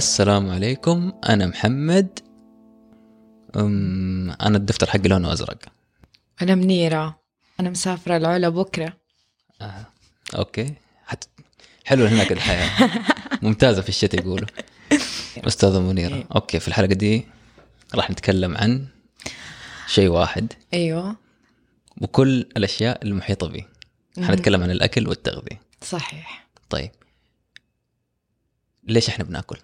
السلام عليكم. أنا محمد. أم أنا الدفتر حقي لونه أزرق. أنا منيرة. أنا مسافرة العلا بكرة. آه. okay. حت... حلو هناك الحياة. ممتازة في الشتاء يقولوا. أستاذة منيرة. okay في الحلقة دي راح نتكلم عن شيء واحد. أيوة. وكل الأشياء المحيطة به حنتكلم عن الأكل والتغذية. صحيح. طيب. ليش إحنا بناكل؟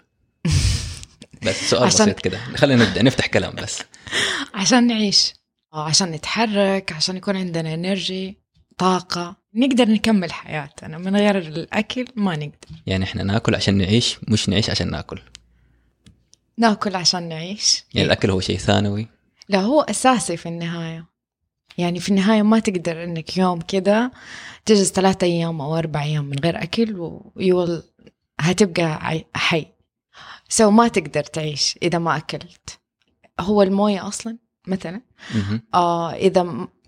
بس سؤال عشان- بسيط كده. خلينا نبدأ نفتح كلام بس. عشان نعيش آه، عشان نتحرك عشان يكون عندنا انرجي طاقة نقدر نكمل حياتنا. من غير الأكل ما نقدر. يعني إحنا ناكل عشان نعيش مش نعيش عشان ناكل. ناكل عشان نعيش. يعني الأكل هو شيء ثانوي؟ لا هو أساسي في النهاية. يعني في النهاية ما تقدر إنك يوم كده تجلس ثلاثة أيام أو أربع أيام من غير أكل و you'll هتبقى حي. so ما تقدر تعيش إذا ما أكلت. هو الموية أصلا مثلا. آه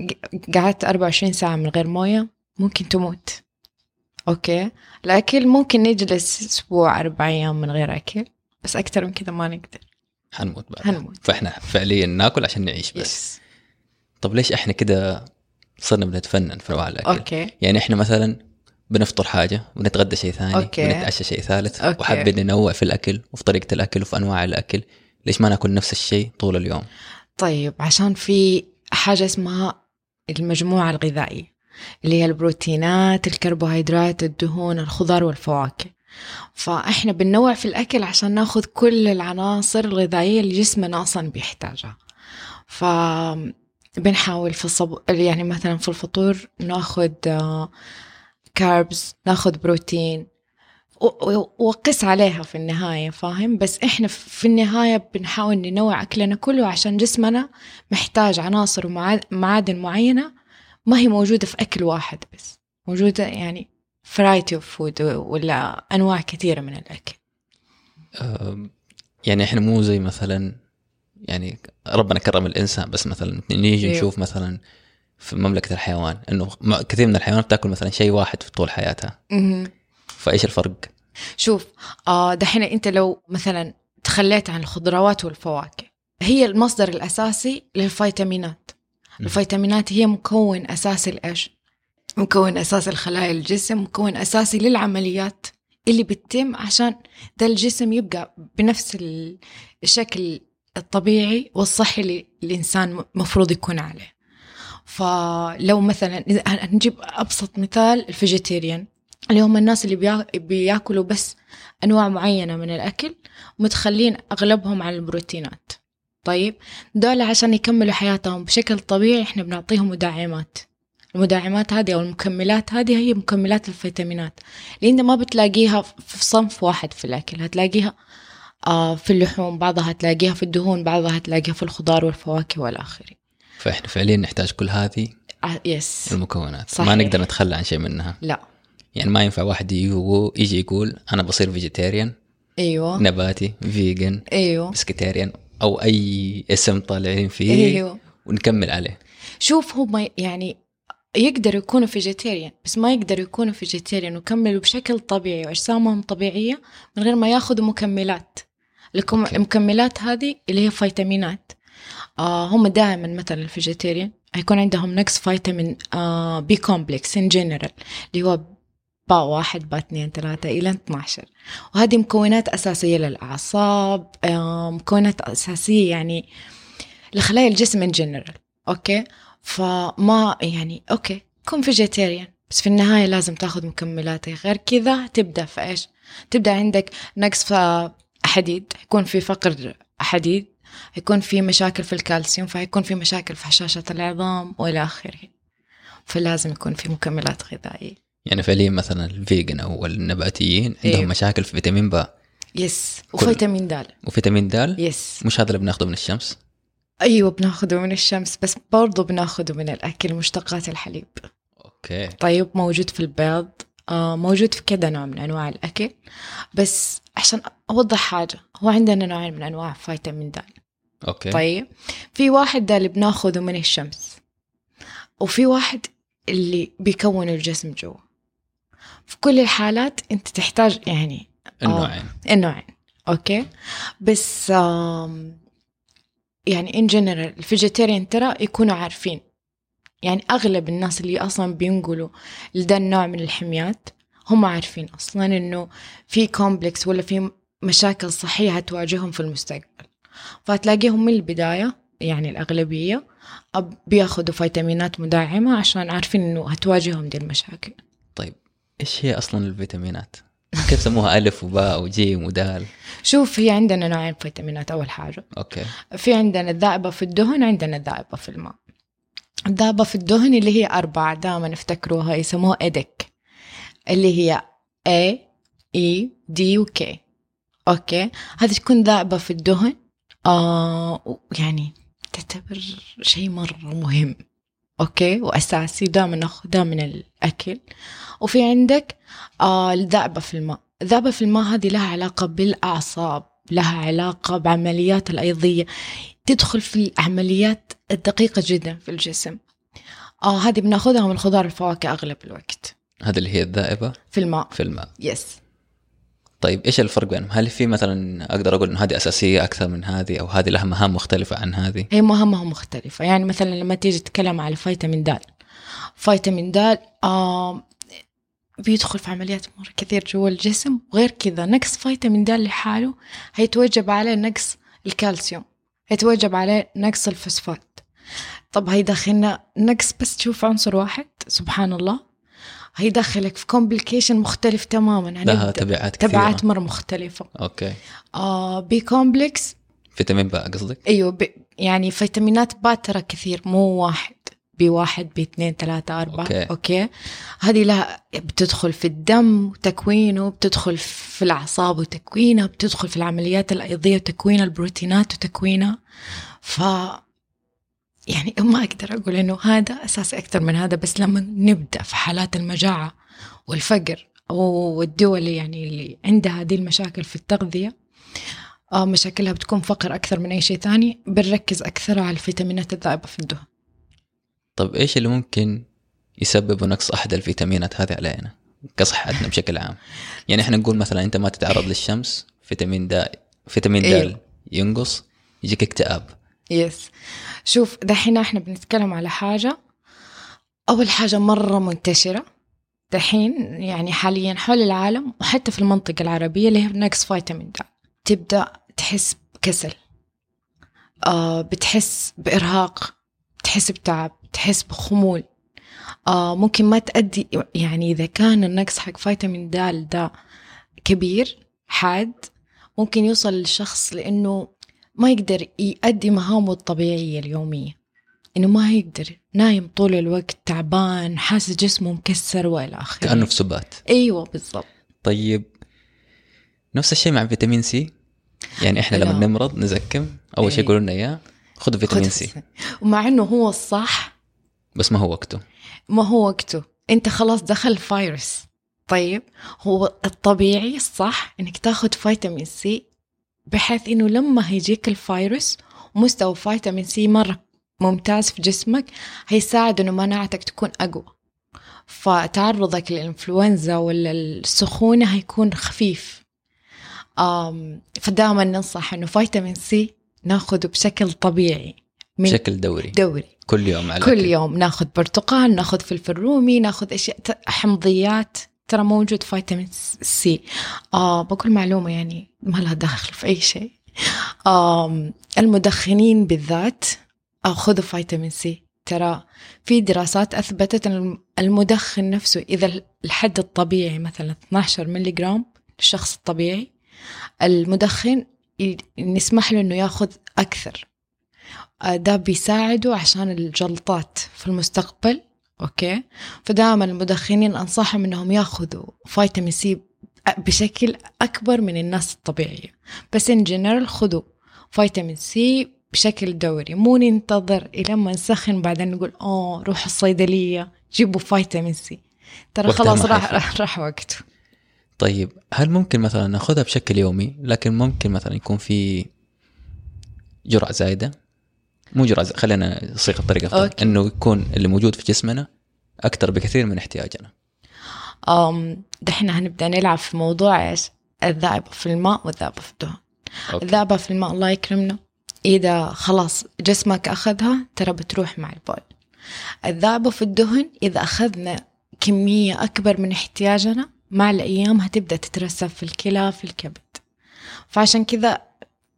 ق- قعدت 24 ساعة من غير موية ممكن تموت. okay? الأكل ممكن نجلس أسبوع أربع أيام من غير أكل بس أكثر من كذا ما نقدر. حنموت بعد هنموت فإحنا فعليا ناكل عشان نعيش بس. yes طب ليش إحنا كده صرنا بنتفنن في انواع الأكل؟ okay. يعني إحنا مثلا بنفطر حاجة ونتغدى شيء ثاني okay. ونتعشى شيء ثالث okay. وحابين ننوع في الأكل وفي طريقة الأكل وفي أنواع الأكل ليش ما ناكل نفس الشيء طول اليوم طيب عشان في حاجة اسمها المجموعة الغذائية اللي هي البروتينات الكربوهيدرات الدهون الخضار والفواكه فإحنا بننوع في الأكل عشان ناخذ كل العناصر الغذائية اللي جسمنا أصلا بيحتاجها فبنحاول في الصب... يعني مثلا في الفطور ناخذ كاربز ناخذ بروتين. وقس عليها في النهاية فاهم؟ بس إحنا في النهاية بنحاول ننوع أكلنا كله عشان جسمنا محتاج عناصر ومعادن معينة ما هي موجودة في أكل واحد بس. موجودة يعني variety of food ولا أنواع كثيرة من الأكل. يعني إحنا مو زي مثلا يعني ربنا كرم الإنسان بس مثلا نيجي أيوه. نشوف مثلا في مملكة الحيوان إنه كثير من الحيوانات تاكل مثلا شيء واحد في طول حياتها. فإيش الفرق؟ شوف آه دحين أنت لو مثلا تخليت عن الخضروات والفواكه هي المصدر الأساسي للفيتامينات. الفيتامينات هي مكون أساسي لإيش؟ مكون أساسي لخلايا الجسم مكون أساسي للعمليات اللي بتتم عشان ده الجسم يبقى بنفس ال- الشكل الطبيعي والصحي اللي الإنسان مفروض يكون عليه فلو مثلا نجيب أبسط مثال ال vegetarian اللي هم الناس اللي بيا- بياكلوا بس أنواع معينة من الأكل متخلين أغلبهم على البروتينات. طيب دول عشان يكملوا حياتهم بشكل طبيعي إحنا بنعطيهم مدعمات المدعمات هذه أو المكملات هذه هي مكملات الفيتامينات. اللي أنت ما بتلاقيها في صنف واحد في الأكل هتلاقيها آه في اللحوم بعضها هتلاقيها في الدهون بعضها هتلاقيها في الخضار والفواكه وإلى آخره فإحنا فعليا نحتاج كل هذه آه yes المكونات صحيح. ما نقدر نتخلى عن شيء منها. لا. يعني ما ينفع واحد يجي يقول أنا بصير vegetarian أيوه. نباتي vegan أيوه. pescatarian أو أي اسم طالعين فيه أيوه. ونكمل عليه. شوف هم يعني يقدروا يكونوا vegetarian بس ما يقدروا يكونوا vegetarian ويكملوا بشكل طبيعي وأجسامهم طبيعية من غير ما ياخذوا مكملات. لكم okay. المكملات هذه اللي هي فيتامينات. آه هم دائما مثلا ال vegetarian هيكون عندهم نقص فيتامين آه B complex in general اللي هو با واحد با اثنين ثلاثة إلى 12 وهذه مكونات أساسية للأعصاب آه مكونات أساسية يعني لخلايا الجسم in general okay? فما يعني okay كن vegetarian بس في النهاية لازم تاخذ مكملاتك غير كذا تبدأ في إيش؟ تبدأ عندك نقص في حديد. يكون في فقر حديد. يكون في مشاكل في الكالسيوم فيكون في مشاكل في هشاشة العظام وإلى آخره. فلازم يكون في مكملات غذائية. يعني فعليا مثلا ال vegan أو النباتيين عندهم أيوه. مشاكل في فيتامين با يس. وفيتامين د. وفيتامين د؟ yes. مش هذا اللي بناخذه من الشمس؟ أيوة بناخده من الشمس بس برضو بناخده من الأكل مشتقات الحليب. okay. طيب موجود في البيض. آه موجود في كذا نوع من أنواع الأكل بس عشان أوضح حاجة. هو عندنا نوعين من أنواع فيتامين د. okay. طيب. في واحد ده اللي بناخده من الشمس. وفي واحد اللي بيكون الجسم جوا. في كل الحالات أنت تحتاج يعني النوعين. النوعين. okay. بس آم، يعني in general ال vegetarian ترى يكونوا عارفين. يعني أغلب الناس اللي أصلا بينقلوا لده النوع من الحميات. هم عارفين أصلا إنه في complications ولا في مشاكل صحيه هتواجههم في المستقبل. فتلاقيهم من البداية يعني الأغلبية أب- بياخذوا فيتامينات مدعمه عشان عارفين إنه هتواجههم دي المشاكل. طيب إيش هي أصلا الفيتامينات؟ كيف سموها؟ ألف وباء وجيم ودال؟ شوف هي عندنا نوعين فيتامينات أول حاجة. okay. في عندنا الذائبة في الدهن عندنا الذائبة في الماء. الذائبة في الدهن اللي هي أربعة دائما افتكروها يسموها ADEK اللي هي A E D و K. okay? هذه تكون ذائبة في الدهن. آه يعني تعتبر شيء مرة مهم. okay? وأساسي. دائما ناخذها من الأكل. وفي عندك آه الذائبة في الماء. الذائبة في الماء هذه لها علاقة بالأعصاب لها علاقة بعمليات الأيضية. تدخل في العمليات الدقيقة جدا في الجسم. آه هذه بناخذها من الخضار والفواكه أغلب الوقت. هذه اللي هي الذائبه في الماء. في الماء. يس طيب إيش الفرق بينهم؟ هل في مثلا أقدر أقول إنه هذه أساسية أكثر من هذه أو هذه لها مهام مختلفة عن هذه؟ هي مهامها مختلفة. يعني مثلا لما تيجي تتكلم على فيتامين د فيتامين د آه بيدخل في عمليات مرة كثير جوا الجسم. وغير كذا نقص فيتامين د لحاله هيتوجب عليه نقص الكالسيوم هيتوجب عليه نقص الفوسفات. طب هيدخلنا نقص بس تشوف عنصر واحد سبحان الله. هيدخلك في complication مختلف تماما. لها هنبدأ تبعات كثيرة. تبعات مرة مختلفة. okay. آه B complex فيتامين باء قصدك؟ أيوه ب... يعني فيتامينات با ترى كثير مو واحد. بواحد باثنين ثلاثة أربعة. okay, okay. هذه لها بتدخل في الدم وتكوينه بتدخل في الأعصاب وتكوينها بتدخل في العمليات الأيضية وتكوين البروتينات وتكوينها ف يعني ما أقدر أقول إنه هذا أساسي أكثر من هذا بس لما نبدأ في حالات المجاعة والفقر والدول يعني اللي عندها هذه المشاكل في التغذية آه مشاكلها بتكون فقر أكثر من أي شيء ثاني بنركز أكثر على الفيتامينات الذائبة في الدهن طب إيش اللي ممكن يسبب نقص أحد الفيتامينات هذه علينا كصحتنا بشكل عام؟ يعني إحنا نقول مثلا أنت ما تتعرض للشمس فيتامين د فيتامين د أيوه. ينقص يجيك اكتئاب. yes شوف دحين إحنا بنتكلم على حاجة. أول حاجة مرة منتشرة دحين يعني حاليا حول العالم وحتى في المنطقة العربية اللي هي نقص فيتامين د تبدأ تحس بكسل. آه بتحس بإرهاق تحس بتعب تحس بخمول. آه ممكن ما تأدي يعني إذا كان النقص حق فيتامين د ده كبير حاد ممكن يوصل للشخص لأنه ما يقدر يؤدي مهامه الطبيعية اليومية. إنه ما يقدر نايم طول الوقت تعبان حاسس جسمه مكسر وإلى آخره. كأنه في سبات. أيوة بالضبط. طيب نفس الشيء مع فيتامين سي. يعني إحنا لما لا. نمرض نزكم أول شيء إيه. يقولوا لنا إياه خذوا فيتامين سي. ومع إنه هو الصح بس ما هو وقته. ما هو وقته. أنت خلاص دخل فيروس. طيب هو الطبيعي الصح إنك تاخذ فيتامين سي بحيث إنه لما هيجيك الفيروس مستوى فيتامين سي مرة ممتاز في جسمك هيساعد إنه مناعتك تكون أقوى. فتعرضك للإنفلونزا ولا السخونه هيكون خفيف. فدائما ننصح إنه فيتامين سي ناخذه بشكل طبيعي. من بشكل دوري. دوري. كل يوم على كل. يوم ناخذ برتقال ناخذ فلفل رومي ناخذ أشياء حمضيات. ترى موجود فيتامين سي. آه بقول معلومة يعني ما لها دخل في أي شيء. آه المدخنين بالذات خذوا فيتامين سي. ترى في دراسات أثبتت أن المدخن نفسه إذا الحد الطبيعي مثلا 12 ملي جرام للشخص الطبيعي المدخن نسمح له أنه يأخذ أكثر. آه، ده بيساعده عشان الجلطات في المستقبل أوكي؟ فدائما المدخنين أنصحهم إنهم يأخذوا فيتامين سي بشكل أكبر من الناس الطبيعية. بس in general خذوا فيتامين سي بشكل دوري. مو ننتظر إلى ما نسخن بعدين نقول أوه روحوا الصيدلية جيبوا فيتامين سي. ترى خلاص. راح, راح وقته طيب هل ممكن مثلا نأخذها بشكل يومي؟ لكن ممكن مثلا يكون في جرعة زايدة؟ مو زايدة خلينا نصيغ الطريقة أفضل. أوكي. إنه يكون اللي موجود في جسمنا أكثر بكثير من احتياجنا. أمم دحين هنبدأ نلعب في موضوع إيش؟ الذائبة في الماء والذائبة في الدهن أوكي. الذائبة في الماء الله يكرمنا. إذا خلاص جسمك أخذها ترى بتروح مع البول. الذائبة في الدهن إذا أخذنا كمية أكبر من احتياجنا مع الأيام هتبدأ تترسب في الكلى في الكبد. فعشان كذا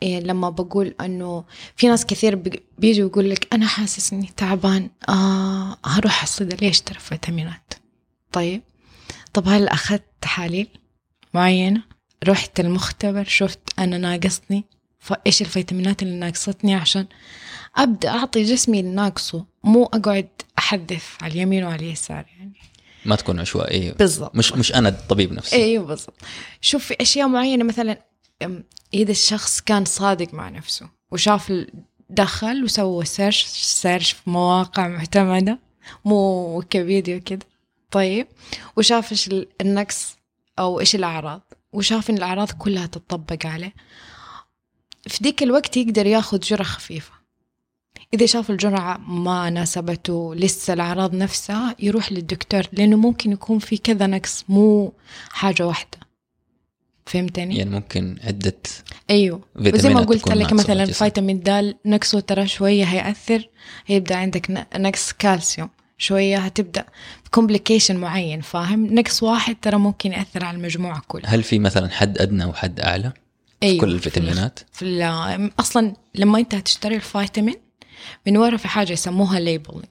لما بقول إنه في ناس كثير بي- بيجي يقول لك أنا حاسس إني تعبان آه هروح الصيدليه اشتري فيتامينات؟ طيب طب هل أخذت تحاليل معينه رحت المختبر شفت أنا ناقصني فايش الفيتامينات اللي ناقصتني عشان أبدأ أعطي جسمي الناقصه مو أقعد أحدث على اليمين وعلى اليسار يعني. ما تكون عشوائية. بالضبط. مش مش أنا الطبيب نفسي أيوه بالضبط. شوف في أشياء معينة مثلا إذا الشخص كان صادق مع نفسه وشاف دخل وسوى search search في مواقع معتمدة مو ويكيبيديا وكذا. طيب وشاف ال- النقص أو إيش الأعراض وشاف إن الأعراض كلها تطبق عليه. في ديك الوقت يقدر ياخذ جرعة خفيفة. إذا شاف الجرعة ما ناسبته لسه الأعراض نفسها يروح للدكتور لأنه ممكن يكون في كذا نقص مو حاجة واحدة. فهمتني؟ يعني ممكن عدة أيوه وزي ما قلت لك مثلا. فيتامين د نقصه ترى شوية هيأثر هيبدأ عندك نقص كالسيوم شوية هتبدأ complication معين فاهم؟ نقص واحد ترى ممكن يأثر على المجموعة كلها هل في مثلا حد أدنى وحد أعلى أيوه كل الفيتامينات في ال- أصلا لما أنت هتشتري الفيتامين من ورا في حاجة يسموها labeling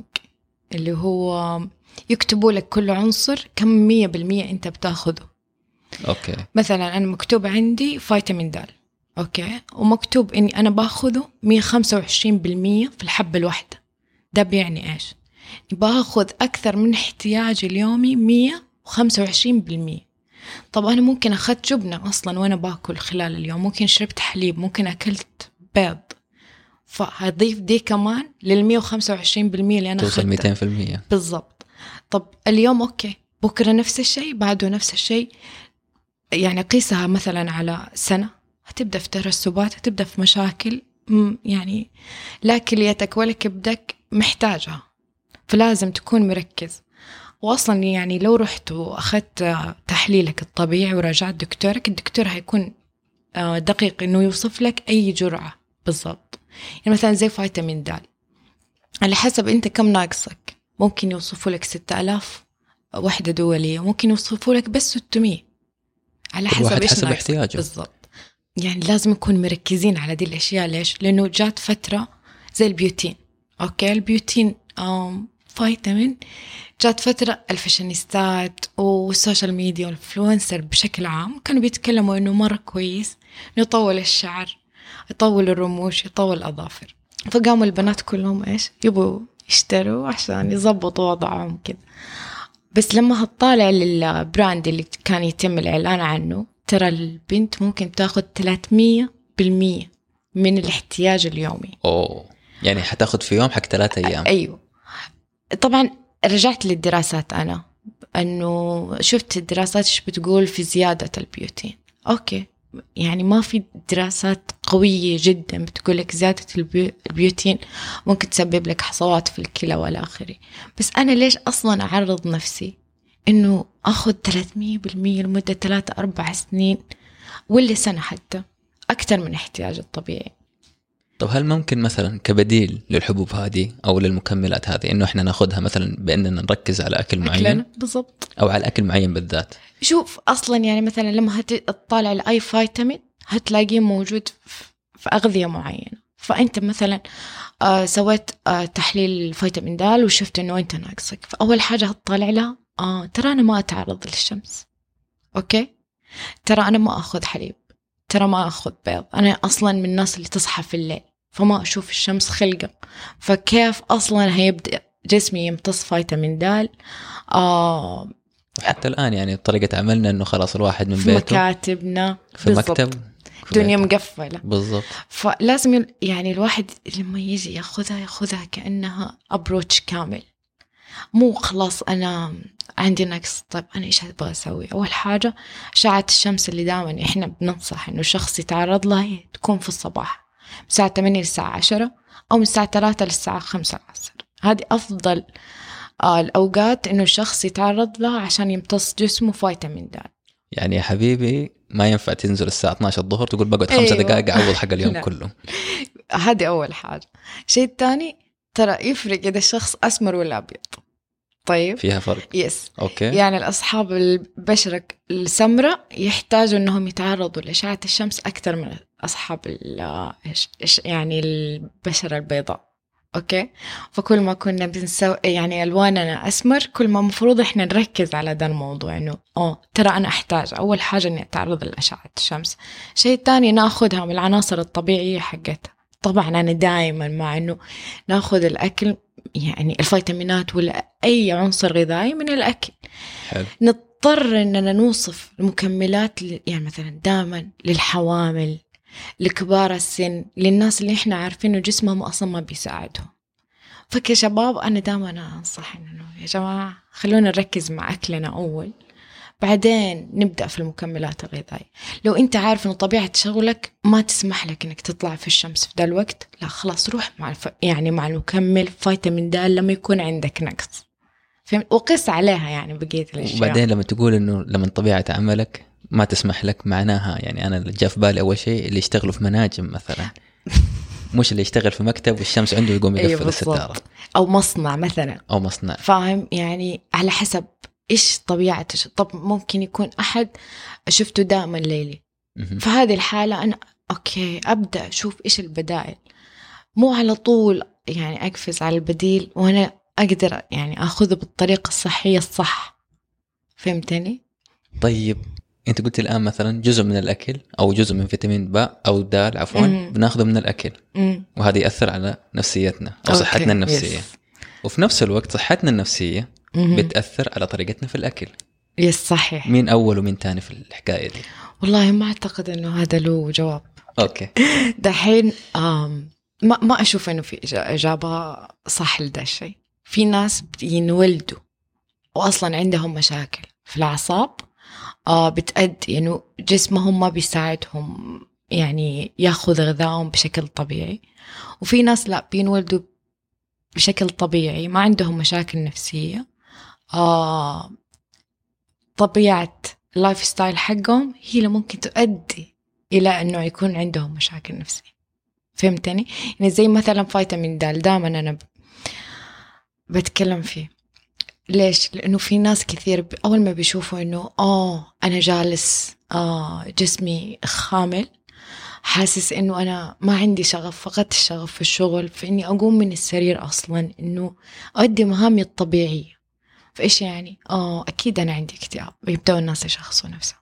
اللي هو يكتبوا لك كل عنصر كم مية بالمية أنت بتاخذه أوكي. مثلا أنا مكتوب عندي فيتامين د أوكي؟ ومكتوب إني أنا باخذه 125 بالمية في الحبة الواحدة. ده بيعني إيش؟ باخذ أكثر من احتياجي اليومي 125 بالمية. طب أنا ممكن أخذت جبنة أصلا وأنا باكل خلال اليوم؟ ممكن شربت حليب ممكن أكلت بيض. فهضيف دي كمان لل 125 بالمية اللي أنا توصل أخذتها. 200% بالضبط. طب اليوم أوكي. بكرة نفس الشيء بعده نفس الشيء. يعني قيسها مثلا على سنة هتبدأ في ترسبات هتبدأ في مشاكل يعني لا كليتك ولا كبدك محتاجها فلازم تكون مركز. واصلا يعني لو رحت وأخذت تحليلك الطبيعي وراجعت دكتورك الدكتور هيكون آه، دقيق إنه يوصف لك أي جرعة بالضبط. يعني مثلا زي فيتامين د على حسب أنت كم ناقصك. ممكن يوصفوا لك 6000 وحدة دولية ممكن يوصفوا لك بس 600 على حسب إيش حسب احتياجه. بالضبط. يعني لازم نكون مركزين على دي الأشياء. ليش؟ لأنه جات فترة زي البيوتين. أوكي؟ البيوتين فيتامين. جات فترة الفاشينيستات وال social media وال influencer بشكل عام كانوا بيتكلموا إنه مرة كويس يطول الشعر يطول الرموش يطول الأظافر. فقاموا البنات كلهم إيش؟ يبوا يشتروا عشان يظبطوا وضعهم كذا بس لما هتطالع لل brand اللي كان يتم الإعلان عنه ترى البنت ممكن تاخذ 300 بالمية من الاحتياج اليومي. أوه. يعني حتاخذ في يوم حق ثلاثة أيام. أيوه. طبعا رجعت للدراسات أنا أنه شفت الدراسات إيش بتقول في زيادة البيوتين. أوكي. يعني ما في دراسات قوية جدا بتقول لك زيادة البيو- البيوتين ممكن تسبب لك حصوات في الكلى والى آخره بس أنا ليش أصلا أعرض نفسي إنه أخذ 300% لمدة ثلاثة أربع سنين ولا سنة حتى؟ أكثر من احتياجي الطبيعي. طب هل ممكن مثلا كبديل للحبوب هذه أو للمكملات هذه إنه إحنا ناخذها مثلا بإننا نركز على أكل معين؟ بالضبط. أو على أكل معين بالذات؟ شوف أصلا يعني مثلا لما هتطالع لاي فيتامين هتلاقيه موجود في- أغذية معينة. فأنت مثلا آه سويت آه تحليل فيتامين د وشفت إنه أنت ناقصك. فأول حاجة هتطالع لها آه ترى أنا ما أتعرض للشمس. أوكي؟ ترى أنا ما أخذ حليب. ترى ما أخذ بيض. أنا أصلا من الناس اللي تصحى في الليل. فما أشوف الشمس خلقة. فكيف أصلا هيبدأ جسمي يمتص فيتامين د آه حتى الآن يعني طريقة عملنا إنه خلاص الواحد من في بيته مكاتبنا. في بالضبط. مكتب في دنيا. مقفلة. بالضبط. فلازم يعني الواحد لما يجي ياخذها ياخذها كأنها أبروتش كامل. مو خلاص أنا عندي نقص طيب أنا إيش أبغى أسوي؟ أول حاجة أشعة الشمس اللي دائما إحنا بننصح إنه الشخص يتعرض لها تكون في الصباح. من الساعة 8 للساعة 10 أو من الساعة 3 للساعة 5 العصر. هذه أفضل آه الأوقات إنه الشخص يتعرض لها عشان يمتص جسمه فيتامين د. يعني يا حبيبي ما ينفع تنزل الساعة 12 الظهر تقول بقعد خمسة أيوة. دقائق اعوض حق اليوم. كله. هذه أول حاجة. الشيء الثاني ترى يفرق إذا الشخص أسمر ولا أبيض. طيب؟ فيها فرق؟ yes أوكي. يعني الأصحاب البشرة السمراء يحتاجوا إنهم يتعرضوا لأشعة الشمس أكثر من أصحاب ال- إيش- إيش- يعني البشرة البيضاء. okay؟ فكل ما كنا بنسوي يعني ألواننا أسمر كل ما مفروض إحنا نركز على ده الموضوع إنه أوه ترى أنا أحتاج. أول حاجة إني أتعرض لأشعة الشمس. الشيء الثاني ناخذها من العناصر الطبيعية حقتها. طبعا أنا دائما مع إنه ناخذ الأكل يعني الفيتامينات ولا أي عنصر غذائي من الأكل. حلو. نضطر إننا نوصف المكملات يعني مثلا دائما للحوامل لكبار السن للناس اللي إحنا عارفين انه جسمهم أصلا ما بيساعدهم. فكشباب أنا دائما أنصح إنه يا جماعة خلونا نركز مع أكلنا أول بعدين نبدأ في المكملات الغذائية. لو أنت عارف إنه طبيعة شغلك ما تسمح لك إنك تطلع في الشمس في ذا الوقت لا خلاص روح مع الف... يعني مع المكمل فيتامين د لما يكون عندك نقص. فهمت؟ وقس عليها يعني بقية الأشياء. وبعدين لما تقول إنه لما طبيعة عملك ما تسمح لك معناها. يعني أنا اللي جاء في بالي أول شيء اللي يشتغلوا في مناجم مثلا. مش اللي يشتغل في مكتب والشمس عنده يقوم يقفل أيوة الستارة. أو مصنع مثلا. أو مصنع. فاهم؟ يعني على حسب إيش طبيعة الش- طب ممكن يكون أحد شفته دائما ليلي. مهم. في هذه الحالة أنا okay أبدأ أشوف إيش البدائل. مو على طول يعني أقفز على البديل وأنا أقدر يعني أخذه بالطريقة الصحية الصح. فهمتني؟ طيب انت قلت الآن مثلا جزء من الأكل أو جزء من فيتامين باء أو دال عفوا. بناخذه من الأكل. وهذا يأثر على نفسيتنا أو okay، صحتنا النفسية. yes. وفي نفس الوقت صحتنا النفسية. بتأثر على طريقتنا في الأكل. yes صحيح. مين أول ومين ثاني في الحكاية دي؟ والله ما أعتقد إنه هذا له جواب. okay. دحين ما ما أشوف إنه في إجابة صح لدا الشيء في ناس ينولدوا واصلا عندهم مشاكل في الأعصاب. آه بتأدي انه جسمهم ما بيساعدهم يعني ياخذ غذائهم بشكل طبيعي. وفي ناس لا بينولدوا بشكل طبيعي ما عندهم مشاكل نفسية. آه طبيعة ال lifestyle حقهم هي اللي ممكن تؤدي إلى إنه يكون عندهم مشاكل نفسية. فهمتني؟ يعني زي مثلا فيتامين د دائما أنا ب- بتكلم فيه. ليش؟ لأنه في ناس كثير أول ما بيشوفوا إنه آه أنا جالس آه جسمي خامل حاسس إنه أنا ما عندي شغف فقدت الشغف في الشغل في إني أقوم من السرير أصلا إنه أؤدي مهامي الطبيعية. فإيش يعني؟ آه أكيد أنا عندي اكتئاب. يبداوا الناس يشخصوا نفسهم.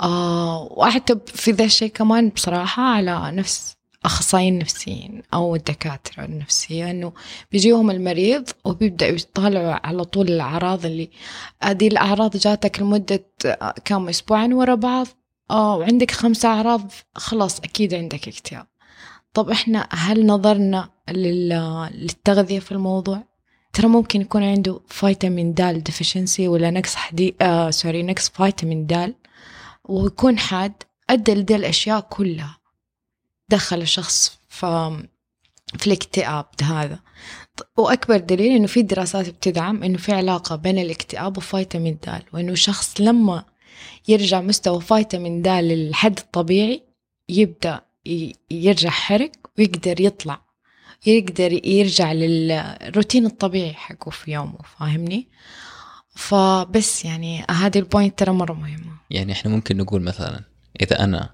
آه وأعتب في ذا الشيء كمان بصراحة على نفس أخصائيين نفسيين أو الدكاترة النفسية إنه بيجيهم المريض وبيبدأ يطالعوا على طول الأعراض اللي هذه الأعراض جاتك لمدة آه، كم أسبوعين ورا بعض؟ آه وعندك خمسة أعراض خلاص أكيد عندك اكتئاب. طب إحنا هل نظرنا لل- للتغذية في الموضوع؟ ترى ممكن يكون عنده فيتامين د deficiency ولا نقص حدي آه sorry نقص فيتامين د ويكون حاد. أدى لدي الأشياء كلها. دخل الشخص في في الاكتئاب هذا. وأكبر دليل إنه في دراسات بتدعم إنه في علاقة بين الاكتئاب وفيتامين د وإنه الشخص لما يرجع مستوى فيتامين د للحد الطبيعي يبدأ ي- يرجع حرق ويقدر يطلع يقدر يرجع للروتين الطبيعي حقه في يومه فاهمني؟ فبس يعني هذه ال point ترى مرة مهمة. يعني إحنا ممكن نقول مثلا إذا أنا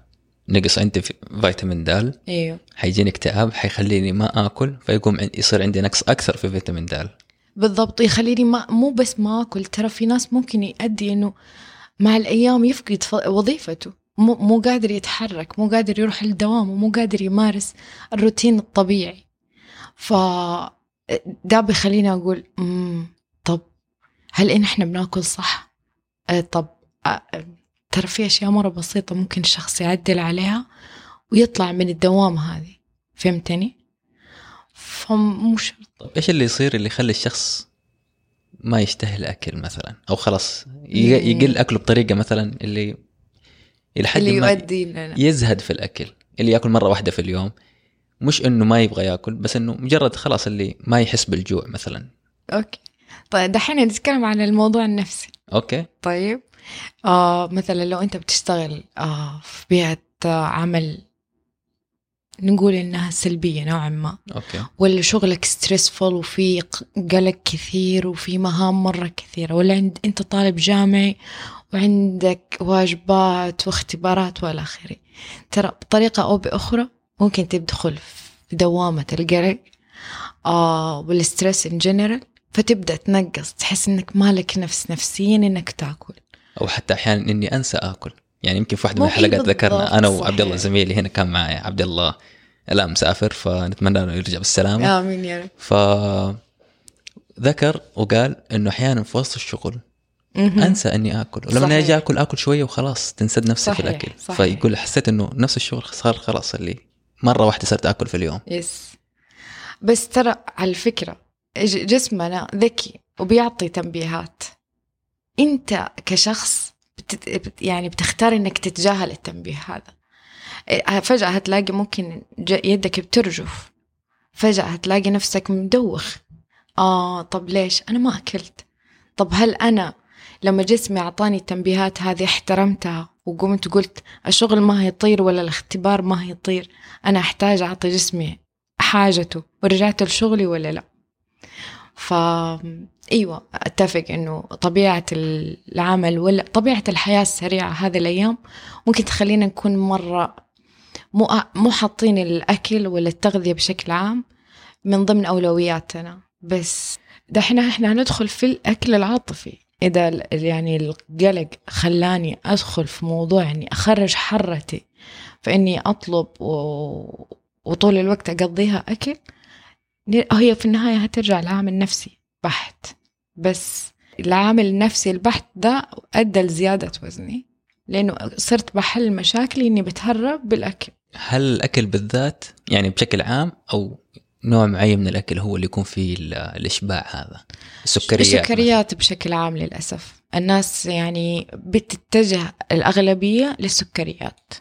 نقص عندي في فيتامين د إيوه. حيجيني اكتئاب حيخليني ما آكل فيقوم يصير عندي نقص أكثر في فيتامين د بالضبط يخليني ما مو بس ما آكل ترى في ناس ممكن يؤدي إنه مع الأيام يفقد وظيفته. مو مو قادر يتحرك مو قادر يروح للدوام ومو قادر يمارس الروتين الطبيعي. ف ده بيخليني أقول طب هل إن إحنا بناكل صح؟ آه، طب ترى في أشياء مرة بسيطة ممكن الشخص يعدل عليها ويطلع من الدوامه هذه. فهمتني؟ فمش طيب إيش اللي يصير اللي يخلي الشخص ما يشتهي الأكل مثلا؟ أو خلاص مم. يقل أكله بطريقة مثلا اللي إلى حد اللي ما يؤدي لنا يزهد في الأكل اللي يأكل مرة واحدة في اليوم. مش إنه ما يبغى يأكل بس إنه مجرد خلاص اللي ما يحس بالجوع مثلا. okay. طيب دحين نتكلم عن الموضوع النفسي. okay. طيب. آه مثلا لو أنت بتشتغل آه في بيئة آه عمل نقول إنها سلبية نوعا ما okay. ولا شغلك stressful وفي قلق كثير وفي مهام مرة كثيرة ولا عند أنت طالب جامعي وعندك واجبات واختبارات وإلى آخره. ترى بطريقة أو بأخرى ممكن تدخل في دوامة القلق آه وال stress in general فتبدأ تنقص تحس إنك مالك نفس نفسيا إنك تاكل. أو حتى أحيانا إني أنسى آكل. يعني يمكن في واحدة من الحلقات ذكرنا أنا وعبد الله. زميلي هنا كان معي. عبد الله الان مسافر فنتمنى له يرجع بالسلامة. آمين يا رب. ف ذكر وقال إنه أحيانا في وسط الشغل. أنسى إني آكل. ولما صحيح. أجي آكل آكل شوية وخلاص تنسد نفسي في الأكل. صحيح. فيقول حسيت إنه نفس الشغل صار خلاص اللي مرة واحدة صرت آكل في اليوم. يس. بس ترى على ج- جسمنا ذكي وبيعطي تنبيهات. انت كشخص بتت... بت- يعني بتختار انك تتجاهل التنبيه هذا. إيه، فجأة هتلاقي ممكن يدك بترجف. فجأة هتلاقي نفسك مدوخ. آه طب ليش؟ أنا ما أكلت. طب هل أنا لما جسمي أعطاني التنبيهات هذه احترمتها وقمت قلت الشغل ما هيطير ولا الاختبار ما هيطير. أنا أحتاج أعطي جسمي حاجته ورجعت لشغلي ولا لا؟ ف أيوه أتفق إنه طبيعة العمل ولا طبيعة الحياة السريعة هذه الأيام ممكن تخلينا نكون مرة مو مو حاطين الأكل ولا التغذيه بشكل عام من ضمن أولوياتنا. بس دحين إحنا هندخل في الأكل العاطفي. إذا يعني القلق خلاني أدخل في موضوع إني أخرج حرتي فإني أطلب و... وطول الوقت أقضيها أكل هي في النهاية هترجع لعامل نفسي بحت. بس العامل النفسي البحت ده أدى لزيادة وزني لأنه صرت بحل مشاكلي إني بتهرب بالأكل. هل الأكل بالذات يعني بشكل عام أو نوع معين من الأكل هو اللي يكون فيه ال- الإشباع هذا؟ السكريات السكريات بشكل عام للأسف. الناس يعني بتتجه الأغلبية للسكريات.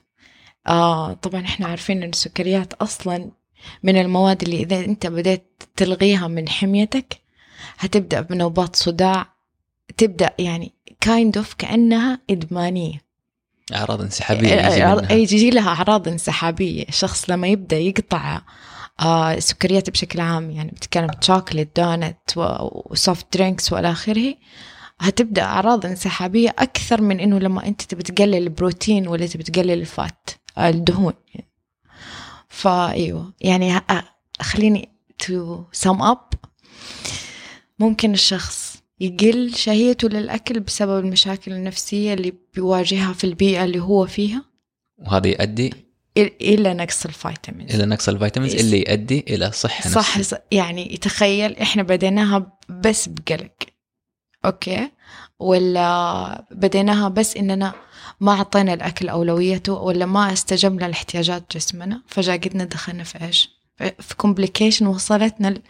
آه طبعا إحنا عارفين إن السكريات أصلا من المواد اللي إذا أنت بدأت تلغيها من حميتك هتبدأ بنوبات صداع تبدأ يعني kind of كأنها إدمانية. أعراض انسحابية يجي منها. أي يجي لها أعراض انسحابية. الشخص لما يبدأ يقطع آه السكريات بشكل عام يعني بتتكلم chocolate donut و soft drinks وإلى آخره هتبدأ أعراض انسحابية أكثر من إنه لما أنت تبي تقلل البروتين ولا تبي تقلل ال fat آه، الدهون. فايوه. يعني خليني to sum up ممكن الشخص يقل شهيته للأكل بسبب المشاكل النفسية اللي بيواجهها في البيئة اللي هو فيها؟ وهذا يؤدي إل- إلى نقص الفيتامينز. إلى نقص ال vitamins. اللي يؤدي إلى صحة صح نفسية. صح يعني تخيل إحنا بديناها بس بقلق. okay? ولا بديناها بس إننا ما أعطينا الأكل اولويته ولا ما استجبنا لاحتياجات جسمنا فجاه قدنا دخلنا في إيش؟ في complication وصلتنا ال-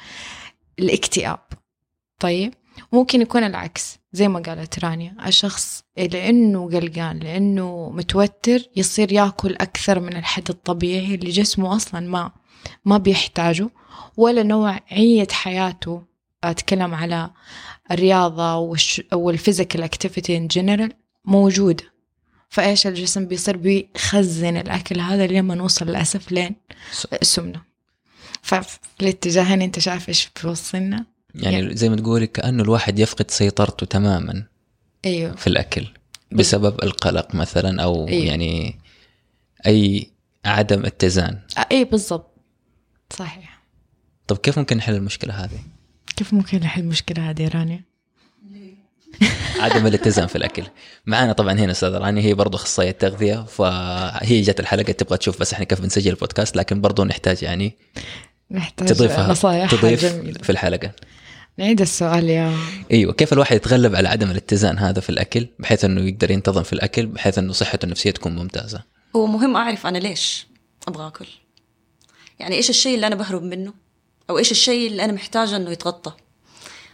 الاكتئاب طيب؟ ممكن يكون العكس زي ما قالت رانيا الشخص لأنه قلقان لأنه متوتر يصير يأكل أكثر من الحد الطبيعي اللي جسمه أصلا ما ما بيحتاجه ولا نوعية حياته أتكلم على الرياضة والش... وال physical activity in general موجودة. فإيش الجسم بيصير بيخزن الأكل هذا لما نوصل للأسف لين السمنة ففي الاتجاهين أنت شايف إيش بيوصلنا؟ يعني زي ما تقولي كأنه الواحد يفقد سيطرته تماما أيوه. في الأكل بسبب القلق مثلا أو أيوه. يعني أي عدم اتزان. أي بالضبط. صحيح. طب كيف ممكن نحل المشكلة هذه؟ كيف ممكن نحل المشكلة هذه رانيا؟ عدم الاتزان في الأكل. معانا طبعا هنا أستاذة راني هي برضه أخصائية تغذية فهي جت الحلقة تبغى تشوف بس إحنا كيف بنسجل البودكاست لكن برضه نحتاج يعني نحتاج تضيفها نصايح تضيف جميلة. في الحلقة. نعيد السؤال يا أيوه كيف الواحد يتغلب على عدم الاتزان هذا في الأكل بحيث إنه يقدر ينتظم في الأكل بحيث إنه صحته النفسية تكون ممتازة؟ هو مهم أعرف أنا ليش أبغى أكل. يعني إيش الشيء اللي أنا بهرب منه؟ أو إيش الشيء اللي أنا محتاجة إنه يتغطى.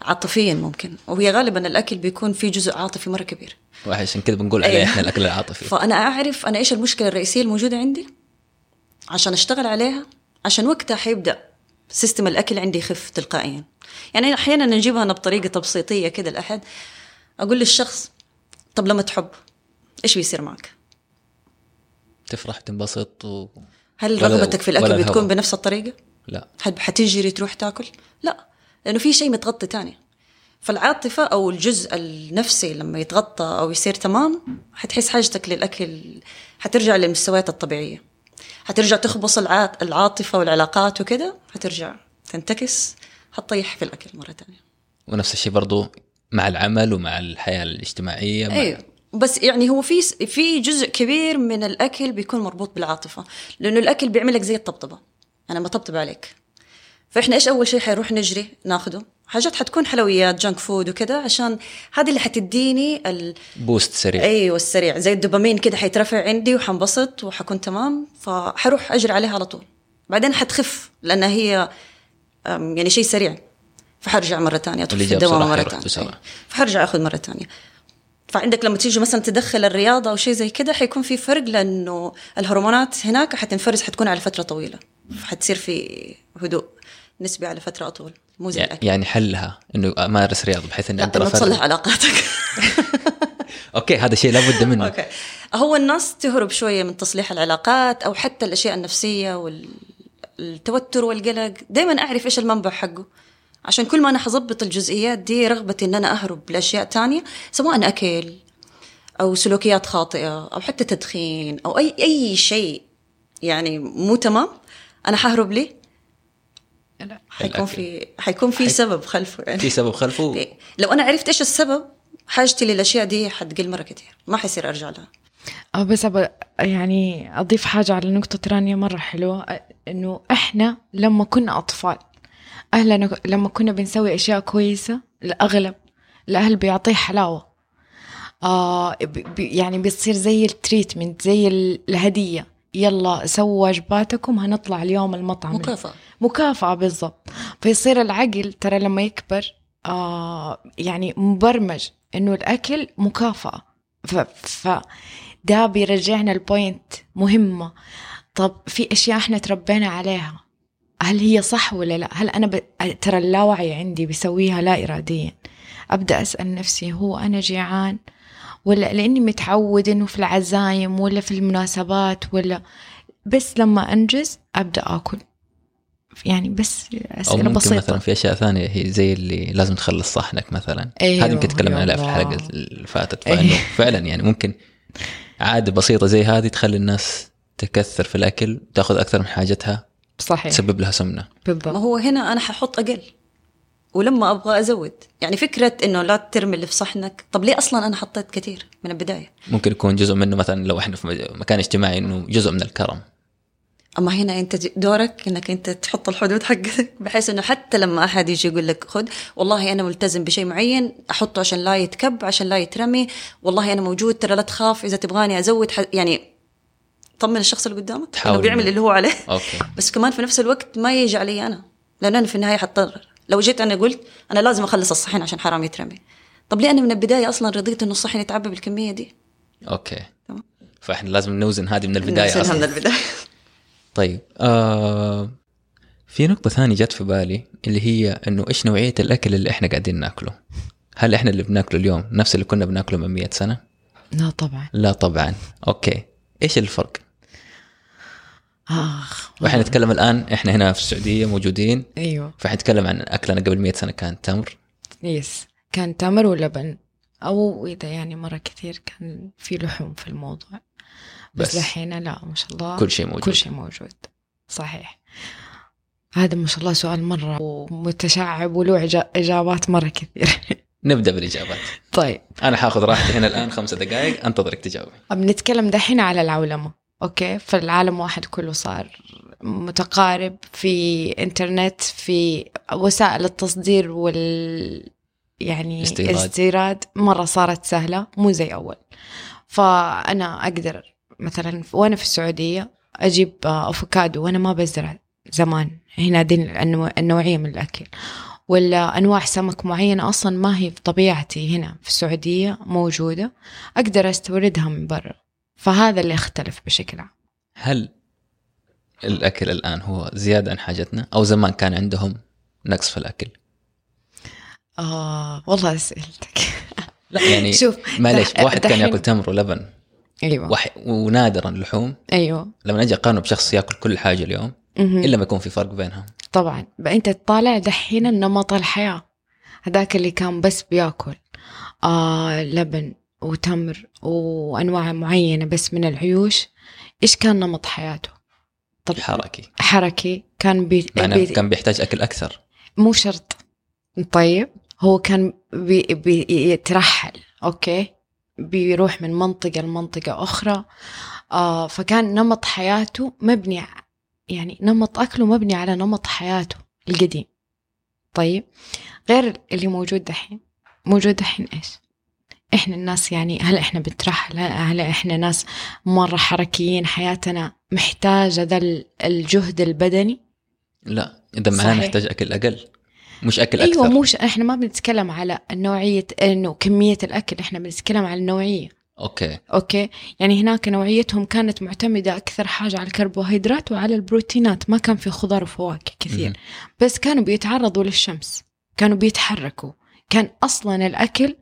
عاطفيا ممكن. وهي غالبا الأكل بيكون فيه جزء عاطفي مرة كبير. وعشان كذا بنقول عليه أيوة. إحنا الأكل العاطفي. فأنا أعرف أنا إيش المشكلة الرئيسية الموجودة عندي؟ عشان أشتغل عليها. عشان وقتها حيبدأ سيستم الأكل عندي يخف تلقائيا. يعني أحيانا نجيبها أنا بطريقة تبسيطية كده لأحد. أقول للشخص طب لما تحب إيش بيصير معك؟ تفرح تنبسط و... هل رغبتك في الأكل. بتكون بنفس الطريقة؟ لا. حتجري تروح تاكل؟ لا لأنه في شيء متغطي تاني. فالعاطفة أو الجزء النفسي لما يتغطى أو يصير تمام حتحس حاجتك للأكل حترجع للمستويات الطبيعية. حترجع تخبص الع- العاطفة والعلاقات وكده حترجع تنتكس حتطيح في الأكل مرة تانية. ونفس الشيء برضو مع العمل ومع الحياة الاجتماعية مع... أيوه. بس يعني هو في في جزء كبير من الأكل بيكون مربوط بالعاطفة لأنه الأكل بيعملك زي الطبطبة. أنا بطبطب عليك فإحنا إيش أول شيء حيروح نجري ناخده؟ حاجات حتكون حلويات جانك فود وكده عشان هذه اللي حتديني ال... بوست سريع. إيوه السريع. زي الدوبامين كده حيترفع عندي وحنبسط وحكون تمام فحروح أجري عليها على طول. بعدين حتخف لانها هي يعني شيء سريع. فحرجع مرة ثانية ادخل في الدوام مرة ثانية. أيوة. فحرجع أخذ مرة ثانية فعندك لما تيجي مثلا تدخل الرياضة أو شيء زي كده حيكون في فرق لأنه الهرمونات هناك حتنفرز حتكون على فترة طويلة. حتصير في هدوء نسبي على فترة أطول مو زي الأكل. يعني حلها إنه امارس رياضة بحيث إنه أفرق. تصلح علاقاتك. okay هذا شيء لابد منه. أوكي. هو الناس تهرب شوية من تصليح العلاقات أو حتى الأشياء النفسية والتوتر والقلق. دائما أعرف إيش المنبع حقه. عشان كل ما أنا حظبط الجزئيات دي رغبتي إن أنا أهرب لأشياء تانية سواء أكل أو سلوكيات خاطئة أو حتى تدخين أو أي أي شيء يعني مو تمام أنا حهرب ليه لا. حيكون. في حيكون في سبب خلفه يعني في سبب خلفه إيه. لو أنا عرفت إيش السبب حاجتي للأشياء دي حتقل مرة كتير ما حيصير أرجع لها أه بس أبى يعني أضيف حاجة على نقطة رانيا مرة حلوة إنه إحنا لما كنا أطفال أهلنا لما كنا بنسوي أشياء كويسة الأغلب الأهل بيعطيه حلاوة. آه ب- ب- يعني بتصير زي ال treatment زي ال- الهدية. يلا سووا واجباتكم هنطلع اليوم المطعم. مكافأة. مكافأة بالضبط. فيصير العقل ترى لما يكبر آه يعني مبرمج إنه الأكل مكافأة. ف, ف ده بيرجعنا ال point مهمة. طب في أشياء إحنا تربينا عليها. هل هي صح ولا لا؟ هل أنا ب... ترى اللاوعي عندي بيسويها لا إراديا. أبدأ أسأل نفسي هو أنا جيعان ولا لأني متعود إنه في العزايم ولا في المناسبات ولا؟ بس لما أنجز أبدأ أكل. يعني بس أو أسئلة ممكن بسيطة. مثلا في أشياء ثانية هي زي اللي لازم تخلص صحنك مثلا. أيوه هذه يمكن تكلمنا عليها في. الحلقة اللي فاتت. أيوه. فعلا يعني ممكن عادة بسيطة زي هذه تخلي الناس تكثر في الأكل تأخذ أكثر من حاجتها. صحيح. تسبب لها سمنة. ما بالضبط هو هنا أنا ححط أقل ولما أبغى أزود. يعني فكرة إنه لا ترمي اللي في صحنك. طب ليه أصلا أنا حطيت كثير من البداية؟ ممكن يكون جزء منه مثلا لو إحنا في مكان اجتماعي إنه جزء من الكرم. أما هنا أنت دورك إنك أنت تحط الحدود حقتك بحيث إنه حتى لما أحد يجي يقول لك خذ والله أنا ملتزم بشيء معين أحطه عشان لا يتكب عشان لا يترمي والله أنا موجود ترى لا تخاف إذا تبغاني أزود ح... يعني طمن الشخص اللي قدامك تحاول انه بيعمل اللي هو عليه. أوكي. بس كمان في نفس الوقت ما يجي علي أنا لأن أنا في النهاية حضطر لو جيت أنا قلت أنا لازم أخلص الصحن عشان حرام يترمي. طب ليه أنا من البداية أصلا رضيت إنه الصحن يتعبى بالكمية دي؟ okay. تمام. فإحنا لازم نوزن هذه من البداية نرسلها أصلا. من البداية. طيب آه في نقطة ثانية جت في بالي اللي هي إنه إيش نوعية الأكل اللي إحنا قاعدين ناكله؟ هل إحنا اللي بناكله اليوم نفس اللي كنا بناكله من 100 سنة؟ لا طبعا. لا طبعا. okay. إيش الفرق؟ آخ وإحنا نتكلم الآن إحنا هنا في السعودية موجودين. أيوه. فحنتكلم عن أكلنا قبل 100 سنة كان تمر. يس كان تمر ولبن. أو إذا يعني مرة كثير كان في لحوم في الموضوع. بس, بس. لا ما شاء الله. كل شيء موجود. كل شيء موجود. صحيح. هذا ما شاء الله سؤال مرة متشعب وله إجا- إجابات مرة كثير. نبدأ بالإجابات. طيب. أنا حاخذ راحتي هنا الآن خمسة دقائق. أنتظرك تجاوبي. بنتكلم دحين على العولمة أوكي؟ فالعالم واحد كله صار متقارب في إنترنت في وسائل التصدير وال يعني استيراد. استيراد مرة صارت سهلة مو زي أول. فأنا أقدر مثلا وأنا في السعودية أجيب آه، أفوكادو وأنا ما بزرع زمان. هنا دي النوع- النوعية من الأكل. ولا أنواع سمك معينة أصلا ما هي في طبيعتي هنا في السعودية موجودة أقدر أستوردها من برا. فهذا اللي يختلف بشكل عام. هل الأكل الآن هو زيادة عن حاجتنا أو زمان كان عندهم نقص في الأكل؟ آه والله أسئلتك لا يعني شوف، معلش دح- واحد كان ياكل تمر ولبن. أيوه. واحد ونادرا لحوم أيوه. لما أجي أقارنه بشخص ياكل كل حاجة اليوم. إلا ما يكون في فرق بينهم. طبعا. بقى أنت تطالع دحين نمط الحياة. هذاك اللي كان بس بيأكل. آه لبن وتمر وأنواع معينة بس من العيوش. إيش كان نمط حياته؟ طب حركي. حركي. كان بي... بي... كان بيحتاج أكل أكثر. مو شرط. طيب. هو كان بي... بيترحل okay. بيروح من منطقة لمنطقة أخرى. آه فكان نمط حياته مبني يعني نمط أكله مبني على نمط حياته القديم. طيب غير اللي موجود دحين. موجود دحين إيش؟ إحنا الناس يعني هل إحنا بنترحل هل- إحنا ناس مرة حركيين؟ حياتنا محتاجة ذا ال- الجهد البدني؟ لا. إذا معناه. نحتاج أكل أقل. مش أكل أكثر. أيوه مش إحنا ما بنتكلم على نوعية إنه كمية الأكل إحنا بنتكلم على النوعية. okay. okay. يعني هناك نوعيتهم كانت معتمدة أكثر حاجة على الكربوهيدرات وعلى البروتينات. ما كان في خضار وفواكه كثير. مهم. بس كانوا بيتعرضوا للشمس. كانوا بيتحركوا. كان أصلا الأكل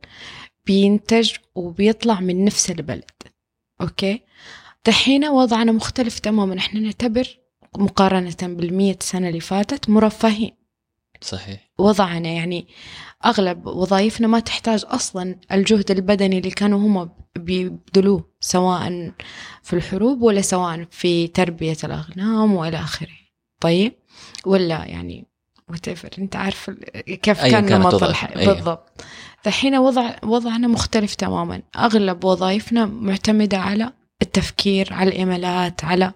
بينتج وبيطلع من نفس البلد. أوكي. دحين وضعنا مختلف تماما. إحنا نعتبر مقارنة بالمية سنه اللي فاتت مرفهين. صحيح. وضعنا يعني أغلب وظائفنا ما تحتاج أصلا الجهد البدني اللي كانوا هم بيبذلوه سواء في الحروب ولا سواء في تربية الأغنام وإلى آخره. طيب؟ ولا يعني whatever أنت عارف كيف كان نمط أيوة. بالضبط. دحين وضع وضعنا مختلف تماما. أغلب وظائفنا معتمدة على التفكير على الإيميلات على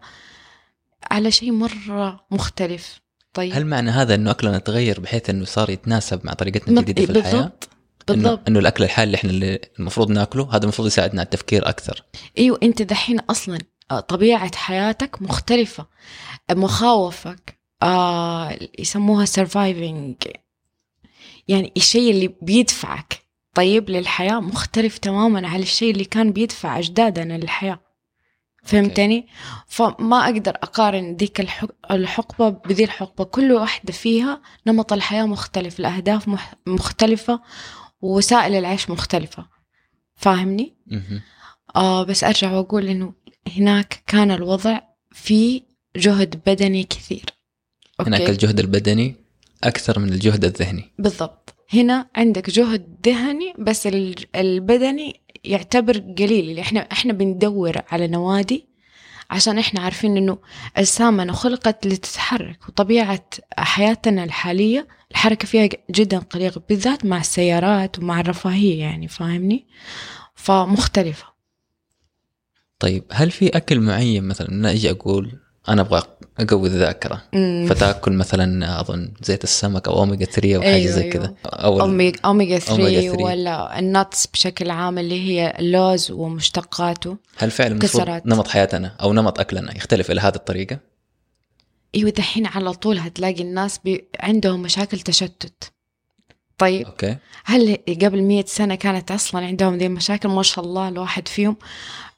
على شيء مرة مختلف. طيب. هل معنى هذا إنه أكلنا تغير بحيث إنه صار يتناسب مع طريقتنا الجديدة في الحياة؟ بالضبط بالضبط. إنه الأكل الحالي اللي إحنا اللي المفروض ناكله هذا المفروض يساعدنا على التفكير أكثر. إيوه أنت دحين أصلا آه، طبيعة حياتك مختلفة. مخاوفك آه يسموها سرفايفنج يعني الشيء اللي بيدفعك طيب للحياة مختلف تماما على الشيء اللي كان بيدفع أجدادنا للحياة. فهمتني؟ فما أقدر أقارن ذيك الحق- الحقبة بذي الحقبة. كل واحدة فيها نمط الحياة مختلف الأهداف مح- مختلفة ووسائل العيش مختلفة. فاهمني؟ آه بس أرجع وأقول إنه هناك كان الوضع في جهد بدني كثير. أوكي؟ هناك الجهد البدني أكثر من الجهد الذهني. بالضبط. هنا عندك جهد ذهني بس ال- البدني يعتبر قليل. اللي إحنا إحنا بندور على نوادي عشان إحنا عارفين إنه اجسامنا خلقت لتتحرك وطبيعة حياتنا الحالية الحركة فيها جدا قليله بالذات مع السيارات ومع الرفاهية يعني فاهمني؟ فمختلفة. طيب هل في أكل معين مثلا أنا أجي أقول أنا أبغى أقوي الذاكرة. فتأكل مثلا أظن زيت السمك أو اوميجا 3 أو حاجة أيوة، زي. كذا أو ال- أوميجا, أوميجا 3, أوميجا 3. ولا ال nuts بشكل عام اللي هي اللوز ومشتقاته هل فعلا المفروض كسرات. نمط حياتنا أو نمط أكلنا يختلف إلى هذه الطريقة؟ إيوه دحين على طول هتلاقي الناس بي... عندهم مشاكل تشتت طيب okay هل قبل مية سنة كانت أصلا عندهم ذي المشاكل ما شاء الله الواحد فيهم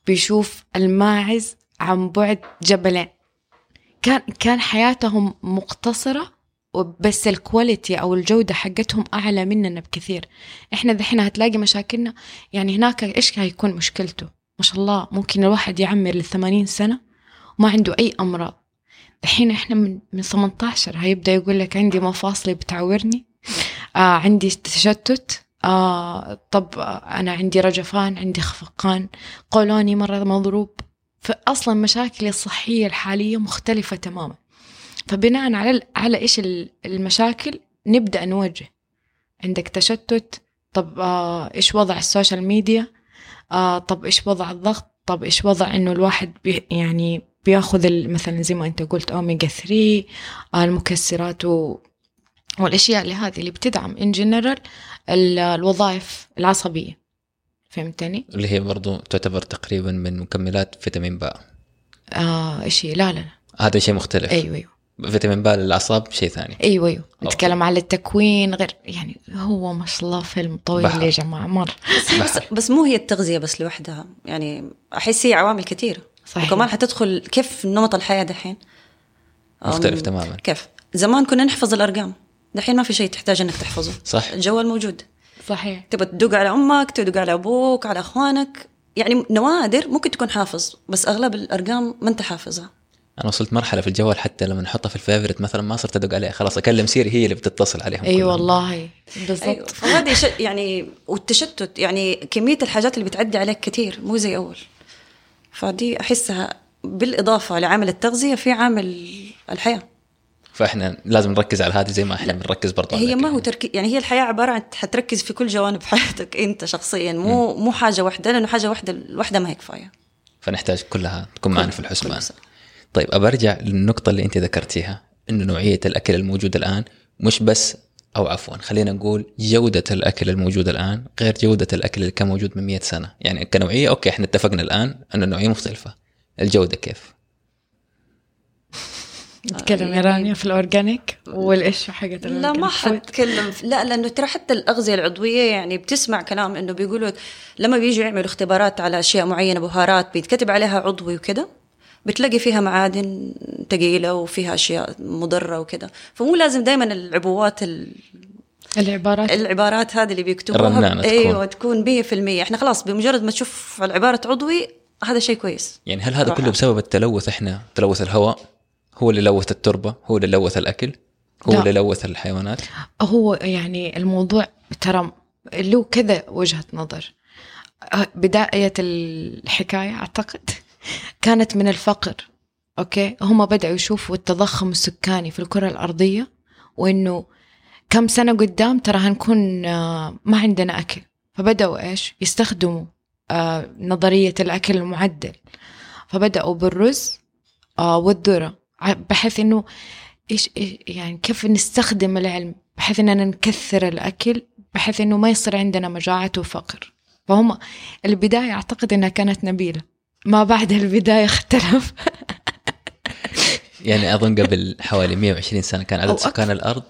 بيشوف الماعز عن بعد جبلين كان كان حياتهم مقتصرة بس ال quality أو الجودة حقتهم أعلى مننا بكثير. إحنا دحين هتلاقي مشاكلنا يعني هناك إيش هيكون مشكلته؟ ما شاء الله ممكن الواحد يعمر للثمانين سنة وما عنده أي أمراض. دحين إحنا من من 18 هيبدأ يقول لك عندي مفاصلي بتعورني آه عندي تشتت آه طب آه أنا عندي رجفان عندي خفقان قولوني مرة مضروب. فأصلا مشاكلي الصحية الحالية مختلفة تماما. فبناء على على ال- المشاكل نبدأ نوجه. عندك تشتت طب آه إيش وضع ال social media؟ آه طب إيش وضع الضغط؟ طب إيش وضع إنه الواحد بي يعني بياخذ مثلا زي ما أنت قلت أوميجا 3 آه المكسرات و والأشياء اللي هذه اللي بتدعم ان جنرال الوظائف العصبية. فهمتني؟ اللي هي برضو تعتبر تقريبا من مكملات فيتامين باء. آه شيء لا لا لا. هذا شيء مختلف. أيوه أيوه. فيتامين باء للأعصاب شيء ثاني. أيوه أيوه. نتكلم على التكوين غير يعني هو ما شاء الله فيلم طويل بحر. يا جماعة مرة. بس, بس مو هي التغذية بس لوحدها. يعني أحس هي عوامل كثيرة صحيح. وكمان حتدخل كيف نمط الحياة دحين؟ مختلف تماما. كيف؟ زمان كنا نحفظ الأرقام. دحين ما في شيء تحتاج إنك تحفظه. صح. الجوال موجود. صحيح. تبغى تدق على أمك تدق على أبوك على أخوانك. يعني نوادر ممكن تكون حافظ بس أغلب الأرقام ما أنت حافظها. أنا وصلت مرحلة في الجوال حتى لما نحطها في ال favorite مثلا ما صرت أدق عليها. خلاص أكلم سيري هي اللي بتتصل عليهم إي كلهم. والله. بالضبط. أيوة. فهذه ش... يعني والتشتت يعني كمية الحاجات اللي بتعدي عليك كثير مو زي أول. فدي أحسها بالإضافة لعامل التغذية في عامل الحياة. فإحنا لازم نركز على هذه زي ما إحنا بنركز برضه هي ما. هو تركيز يعني هي الحياة عبارة عن حتركز في كل جوانب حياتك أنت شخصيا. مو مو حاجة واحدة لأنه حاجة واحدة الواحده ما هي كفاية. فنحتاج كلها تكون معنا في الحسبان. طيب أبى أرجع للنقطة اللي أنت ذكرتيها انه نوعية الأكل الموجود الآن مش بس أو عفوا خلينا نقول جودة الأكل الموجود الآن غير جودة الأكل اللي كان موجود من 100 سنة. يعني كنوعية أوكي إحنا اتفقنا الآن انه النوعية مختلفة. الجودة كيف؟ نتكلم يا رانيا في الأورجانيك والإيش حقت لا ما. حتكلم لا لأنه ترى حتى الأغذية العضوية يعني بتسمع كلام إنه بيقولوا لما بيجوا يعملوا اختبارات على أشياء معينة بهارات بيتكتب عليها عضوي وكده بتلاقي فيها معادن ثقيلة وفيها أشياء مضرة وكده. فمو لازم دائما العبوات ال- العبارات؟ العبارات هذه اللي بيكتبوها. تكون. أيوه تكون 100% إحنا خلاص بمجرد ما تشوف العبارة عضوي هذا شيء كويس. يعني هل هذا. كله بسبب التلوث إحنا تلوث الهواء؟ هو اللي لوث التربة هو اللي لوث الأكل هو لا. اللي لوث الحيوانات. هو يعني الموضوع ترى له كذا وجهة نظر. أه، بداية الحكاية أعتقد كانت من الفقر أوكي؟ هم بدأوا يشوفوا التضخم السكاني في الكرة الأرضية وإنه كم سنة قدام ترى هنكون آه، ما عندنا أكل. فبدأوا إيش؟ يستخدموا آه، نظرية الأكل المعدل. فبدأوا بالرز والذرة. ع- بحيث إيش إيش- يعني كيف نستخدم العلم؟ بحيث إننا نكثر الأكل بحيث إنه ما يصير عندنا مجاعة وفقر. فهم البداية أعتقد إنها كانت نبيلة. ما بعد البداية اختلف. يعني أظن قبل حوالي 120 سنة كان عدد سكان الأرض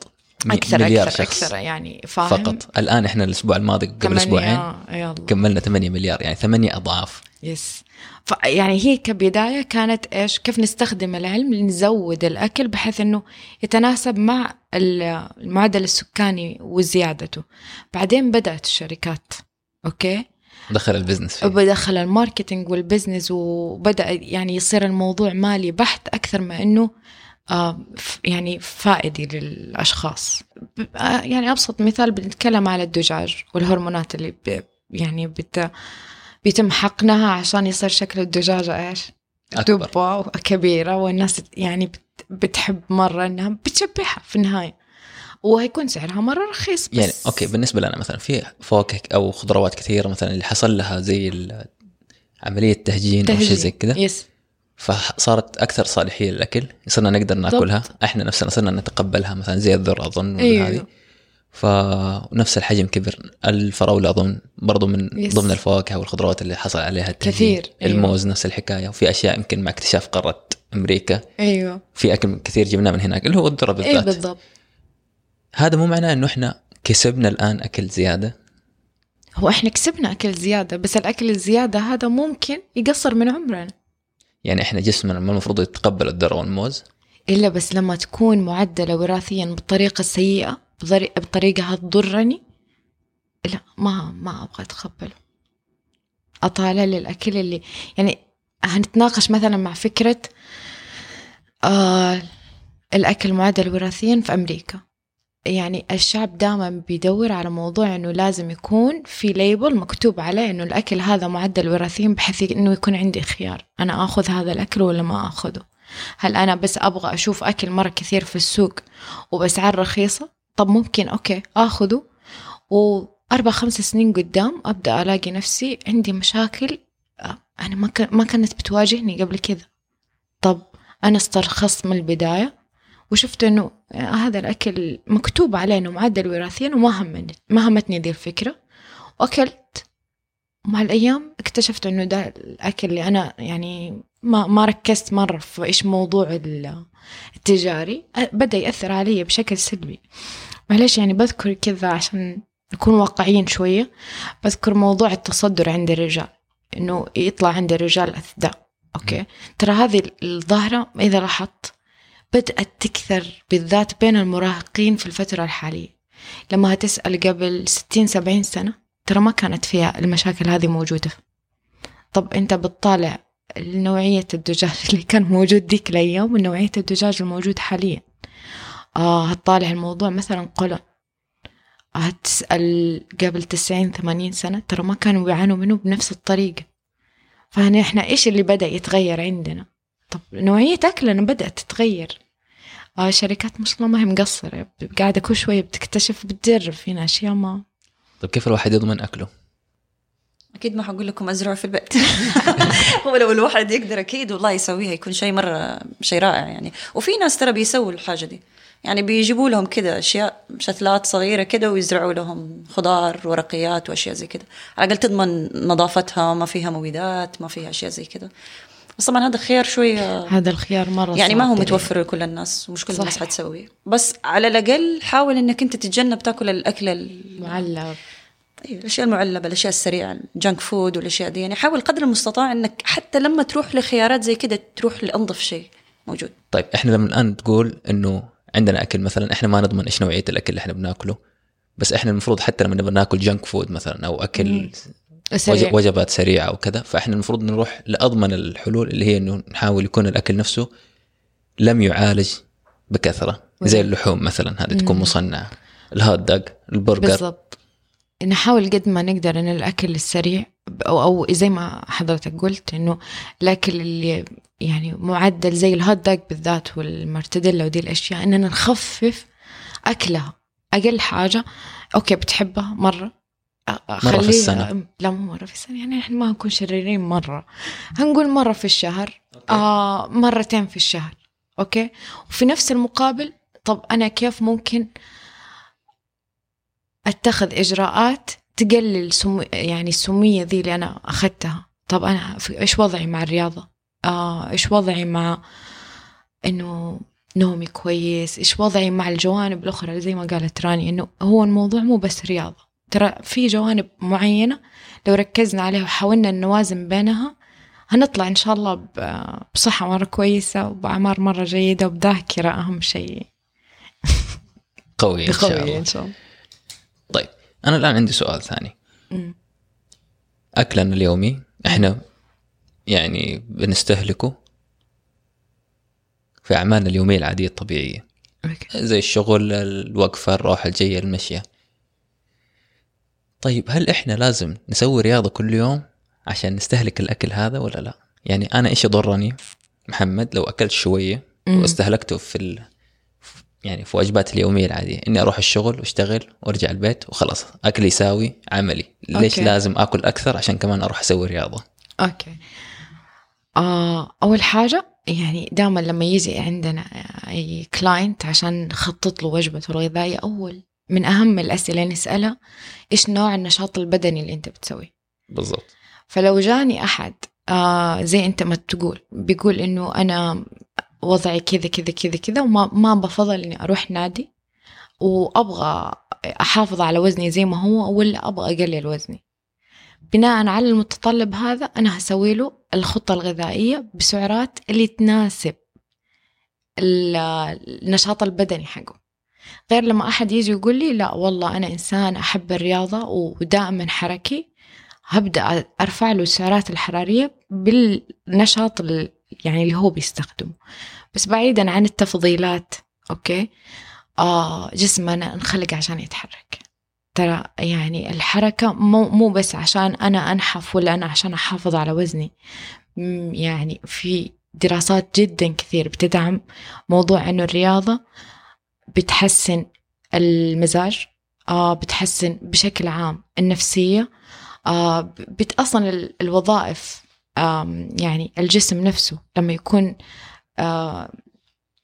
أكثر مليار أكثر شخص أكثر يعني فاهم؟ فقط. الآن إحنا الأسبوع الماضي قبل أسبوعين يلا. كملنا 8 مليار يعني ثمانية أضعاف. yes. ف يعني هي كبداية كانت إيش؟ كيف نستخدم العلم لنزود الأكل بحيث إنه يتناسب مع ال- المعدل السكاني وزيادته. بعدين بدأت الشركات okay؟ دخل ال business فيه بدخل ال marketing وال business وبدأ يعني يصير الموضوع مالي بحت أكثر ما آه، ف- يعني فائدي للأشخاص. آه، يعني أبسط مثال بنتكلم على الدجاج والهرمونات اللي ب يعني بت بيتم حقنها عشان يصير شكل الدجاجة إيش؟ أكبر. دبة كبيرة والناس يعني بت بتحب مرة إنها بتشبعها في النهاية. وهيكون سعرها مرة رخيص بس. يعني okay بالنسبة لنا مثلا في فواكه أو خضروات كثيرة مثلا اللي حصل لها زي ال- عملية تهجين, أو شيء زي كذا؟ yes فصارت أكثر صالحية للأكل صرنا نقدر نأكلها. إحنا نفسنا صرنا نتقبلها مثلا زي الذر أظن أيوه. هذه. فنفس الحجم كبر. الفراولة أظن برضو من يس. ضمن الفواكه والخضروات اللي حصل عليها. كثير، أيوه. الموز نفس الحكاية. وفي أشياء يمكن مع اكتشاف قارة أمريكا. أيوه. في أكل كثير جبناه من هناك اللي هو الذرة إيه بالذات. بالضبط. هذا مو معناه إنه إحنا كسبنا الآن أكل زيادة. هو إحنا كسبنا أكل زيادة بس الأكل الزيادة هذا ممكن يقصر من عمرنا. يعني إحنا جسمنا ما المفروض يتقبل الذره والموز. إلا بس لما تكون معدلة وراثيا بالطريقة السيئه بطريقة هتضرني لا ما ما أبغى أتقبله. أطالع للأكل اللي يعني هنتناقش مثلا مع فكرة آه الأكل معدل وراثيا في أمريكا. يعني الشعب دائما بيدور على موضوع إنه لازم يكون في ليبل مكتوب عليه إنه الأكل هذا معدل وراثيا بحيث إنه يكون عندي خيار أنا آخذ هذا الأكل ولا ما آخذه؟ هل أنا بس أبغى أشوف أكل مرة كثير في السوق وباسعار رخيصه طب ممكن أوكي آخذه وأربع خمس سنين قدام أبدأ ألاقي نفسي عندي مشاكل آه، أنا ما ما كانت بتواجهني قبل كذا. طب أنا استرخصت من البداية وشفت إنه هذا الأكل مكتوب عليه إنه معدل وراثيا وما همني ما همتني ذي الفكرة. وأكلت مع الأيام اكتشفت إنه ده الأكل اللي أنا يعني ما ما ركزت مرة في إيش موضوع ال- التجاري. بدأ يأثر علي بشكل سلبي. معلش يعني بذكر كذا عشان نكون واقعيين شوية. بذكر موضوع التصدر عند الرجال إنه يطلع عند الرجال اثداء أوكي؟ ترى هذه الظاهرة إذا لاحظت بدأت تكثر بالذات بين المراهقين في الفترة الحالية. لما هتسأل قبل 60 70 سنة ترى ما كانت فيها المشاكل هذه موجودة. طب أنت بتطالع نوعية الدجاج اللي كان موجود ديك الأيام ونوعية الدجاج الموجود حاليا. آه هتطالع الموضوع مثلا قولون هتسأل قبل 90 80 سنة ترى ما كانوا بيعانوا منه بنفس الطريقة. فهنا إحنا إيش اللي بدأ يتغير عندنا؟ طب نوعية أكلنا بدأت تتغير. آه شركات ما شاء الله ما هي مقصرة. قاعدة كل شوية بتكتشف بتجرب فينا أشياء ما. طيب كيف الواحد يضمن أكله؟ أكيد ما حقول لكم أزرع في البيت. هو لو الواحد يقدر أكيد والله يسويها يكون شيء مرة شيء رائع يعني. وفي ناس ترى بيسووا الحاجة دي. يعني بيجيبوا لهم كده أشياء شتلات صغيرة كده ويزرعوا لهم خضار ورقيات وأشياء زي كده. على الأقل تضمن نظافتها ما فيها مبيدات ما فيها أشياء زي كده. بس طبعا هذا خيار شوية هذا الخيار مرة يعني ما هو. متوفر لكل الناس ومش كل الناس. حتسويه. بس على الأقل حاول إنك أنت تتجنب تاكل الأكل ال- معلب. أيوه الأشياء المعلبة الأشياء السريعة ال junk food والأشياء دي. يعني حاول قدر المستطاع إنك حتى لما تروح لخيارات زي كده تروح لأنظف شيء موجود. طيب إحنا لما الآن تقول إنه عندنا أكل مثلا إحنا ما نضمن إيش نوعية الأكل اللي إحنا بناكله. بس إحنا المفروض حتى لما نبغى ناكل junk food مثلا أو أكل سريع. وج- وجبات سريعة أو كذا. فإحنا المفروض نروح لأضمن الحلول اللي هي إنه نحاول يكون الأكل نفسه لم يعالج بكثرة. زي اللحوم مثلا هذه تكون مصنعة. ال hot dog ال burger. بالضبط. نحاول قد ما نقدر إن الأكل السريع أو أو زي ما حضرتك قلت إنه الأكل اللي يعني معدل زي ال hot dog بالذات والمرتديلا ودي الأشياء إننا نخفف أكلها. أقل حاجة okay بتحبها مرة مرة في السنة. لا مو مرة في السنة. يعني إحنا ما نكون شريرين مرة. هنقول مرة في الشهر. آه مرتين في الشهر. أوكي؟ وفي نفس المقابل طب أنا كيف ممكن أتخذ إجراءات تقلل سم... يعني السمية ذي اللي أنا أخذتها؟ طب أنا. إيش وضعي مع الرياضة؟ آه إيش وضعي مع إنه نومي كويس؟ إيش وضعي مع الجوانب الأخرى زي ما قالت راني إنه هو الموضوع مو بس رياضة. ترى في جوانب معينة لو ركزنا عليها وحاولنا نوازن بينها هنطلع إن شاء الله ب- بصحة مرة كويسة وبأعمار مرة جيدة وبذاكرة أهم شيء. قوي إن شاء الله. إن شاء الله. طيب أنا الآن عندي سؤال ثاني. مم. أكلنا اليومي إحنا يعني بنستهلكه في أعمالنا اليومية العادية الطبيعية. أوكي. زي الشغل الوقفة الروحه الجاية المشيه طيب هل إحنا لازم نسوي رياضة كل يوم عشان نستهلك الأكل هذا ولا لا؟ يعني أنا إيش يضرني؟ محمد لو أكلت شوية. واستهلكته في ال... يعني في واجباتي اليومية العادية إني أروح الشغل وأشتغل وأرجع البيت وخلاص أكلي يساوي عملي. ليش okay. لازم آكل أكثر؟ عشان كمان أروح أسوي رياضة. okay. آه أول حاجة يعني دائما لما يجي عندنا أي client عشان نخطط له وجبته الغذائية أول من أهم الأسئلة اللي نسألها إيش نوع النشاط البدني اللي أنت بتسويه؟ بالضبط. فلو جاني أحد آه زي أنت ما تقول بيقول إنه أنا وضعي كذا كذا كذا كذا وما ما بفضل إني أروح نادي وأبغى أحافظ على وزني زي ما هو ولا أبغى أقلل وزني. بناء على المتطلب هذا أنا هسوي له الخطة الغذائية بسعرات اللي تناسب ال- النشاط البدني حقه. غير لما أحد يجي يقول لي لا والله أنا إنسان أحب الرياضة ودائما حركي هبدأ أرفع له السعرات الحرارية بالنشاط ال- يعني اللي هو بيستخدمه. بس بعيدا عن التفضيلات أوكي؟ آه جسمنا انخلق عشان يتحرك. ترى يعني الحركة مو, مو بس عشان أنا أنحف ولا أنا عشان أحافظ على وزني. يعني في دراسات جدا كثير بتدعم موضوع أنه الرياضة بتحسن المزاج آه بتحسن بشكل عام النفسية آه بت أصلا ال- الوظائف يعني الجسم نفسه لما يكون آه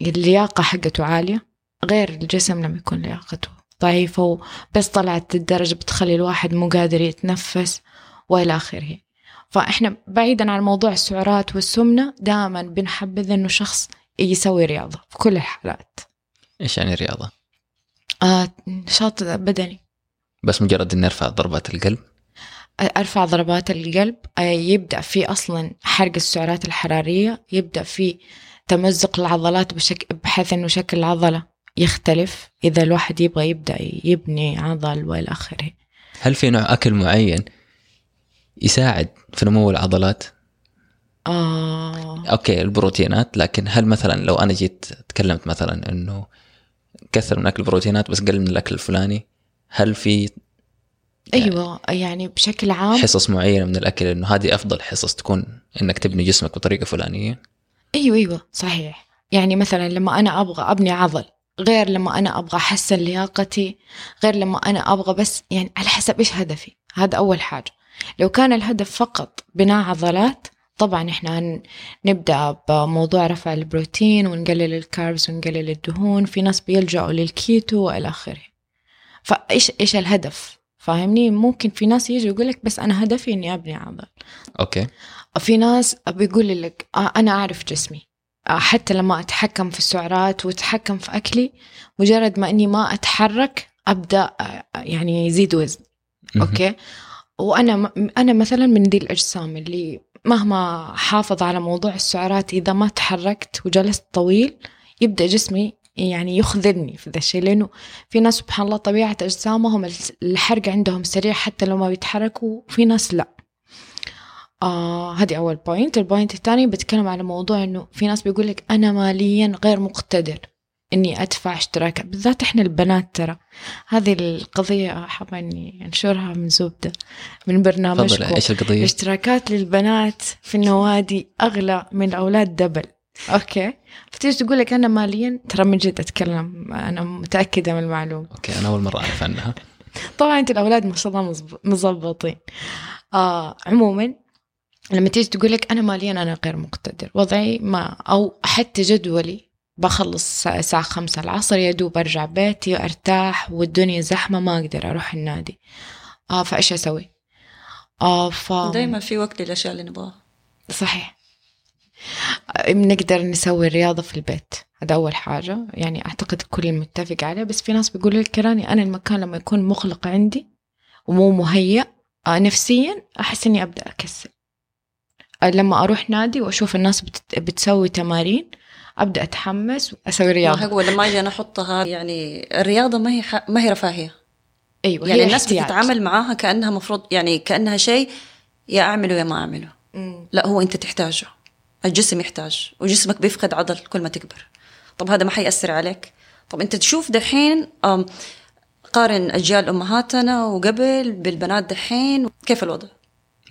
اللياقة حقته عالية غير الجسم لما يكون لياقته ضعيفة وبس طلعت الدرجة بتخلي الواحد مو قادر يتنفس وإلى آخره. فإحنا بعيدا عن موضوع السعرات والسمنة دائما بنحبذ إنه شخص يسوي رياضة في كل الحالات. إيش يعني رياضة؟ آه نشاط بدني. بس مجرد إني أرفع ضربات القلب؟ أرفع ضربات القلب. آه، يبدأ في أصلا حرق السعرات الحرارية يبدأ في تمزق العضلات بشكل بحيث إنه شكل العضلة يختلف. إذا الواحد يبغى يبدأ يبني عضل وإلى آخره. هل في نوع أكل معين يساعد في نمو العضلات؟ آه. أوكي البروتينات لكن هل مثلا لو أنا جيت تكلمت مثلا إنه كثر من أكل البروتينات بس قل من الأكل الفلاني. هل في أيوة يعني بشكل عام؟ حصص معينة من الأكل إنه هذه أفضل حصص تكون إنك تبني جسمك بطريقة فلانية؟ أيوه أيوه صحيح. يعني مثلا لما أنا أبغى أبني عضل غير لما أنا أبغى أحسن لياقتي غير لما أنا أبغى بس يعني على حسب إيش هدفي. هذا أول حاجة. لو كان الهدف فقط بناء عضلات طبعا إحنا نبدأ بموضوع رفع البروتين ونقلل ال carbs ونقلل الدهون. في ناس بيلجأوا للكيتو وإلى آخره. فايش إيش الهدف؟ فاهمني؟ ممكن في ناس يجي يقول لك بس أنا هدفي إني أبني عضل. okay. في ناس بيقول لك آه، أنا أعرف جسمي. آه، حتى لما أتحكم في السعرات وأتحكم في أكلي مجرد ما إني ما أتحرك أبدأ آه، يعني يزيد وزن. وأنا م- أنا مثلا من دي الأجسام اللي مهما حافظ على موضوع السعرات إذا ما تحركت وجلست طويل يبدأ جسمي يعني يخذلني في ذا الشيء. لأنه في ناس سبحان الله طبيعة أجسامهم الحرق عندهم سريع حتى لو ما بيتحركوا في ناس لا. آه أول point ال point الثاني بتكلم على موضوع إنه في ناس بيقول لك أنا ماليا غير مقتدر. إني أدفع اشتراك بالذات إحنا البنات ترى. هذه القضية حابة إني أنشرها من زبدة من برنامجكم إيش القضية؟ الاشتراكات للبنات في النوادي أغلى من الأولاد double. Okay. فتيجي تقول لك أنا ماليا؟ ترى من جد أتكلم أنا متأكدة من المعلومة. okay أنا أول مرة أعرف عنها. طبعا أنت الأولاد ما شاء الله مزبطين. آه عموما لما تيجي تقول لك أنا ماليا أنا غير مقتدر. وضعي ما أو حتى جدولي بخلص الساعة خمسة العصر يا دوب أرجع بيتي أرتاح والدنيا زحمة ما أقدر أروح النادي. آه فإيش أسوي؟ آه ف دائما في وقت للأشياء اللي نبغاها. صحيح. بنقدر نسوي الرياضة في البيت. هذا أول حاجة. يعني أعتقد الكل متفق عليه. بس في ناس بيقولوا لك راني أنا المكان لما يكون مغلق عندي ومو مهيأ آه، نفسيا أحس إني أبدأ أكسل. آه، لما أروح نادي وأشوف الناس بتسوي تمارين أبدأ أتحمس وأسوي ما رياضة هو لما أجي أنا أحطها؟ يعني الرياضة ما هي ح... ما هي رفاهية. أيوة يعني هي الناس احتياج. بتتعامل معاها كأنها مفروض يعني كأنها شيء يا أعمله يا ما أعمله. مم. لا هو أنت تحتاجه. الجسم يحتاج وجسمك بيفقد عضل كل ما تكبر. طب هذا ما حيأثر عليك. طب أنت تشوف دحين أم، قارن أجيال أمهاتنا وقبل بالبنات دحين كيف الوضع؟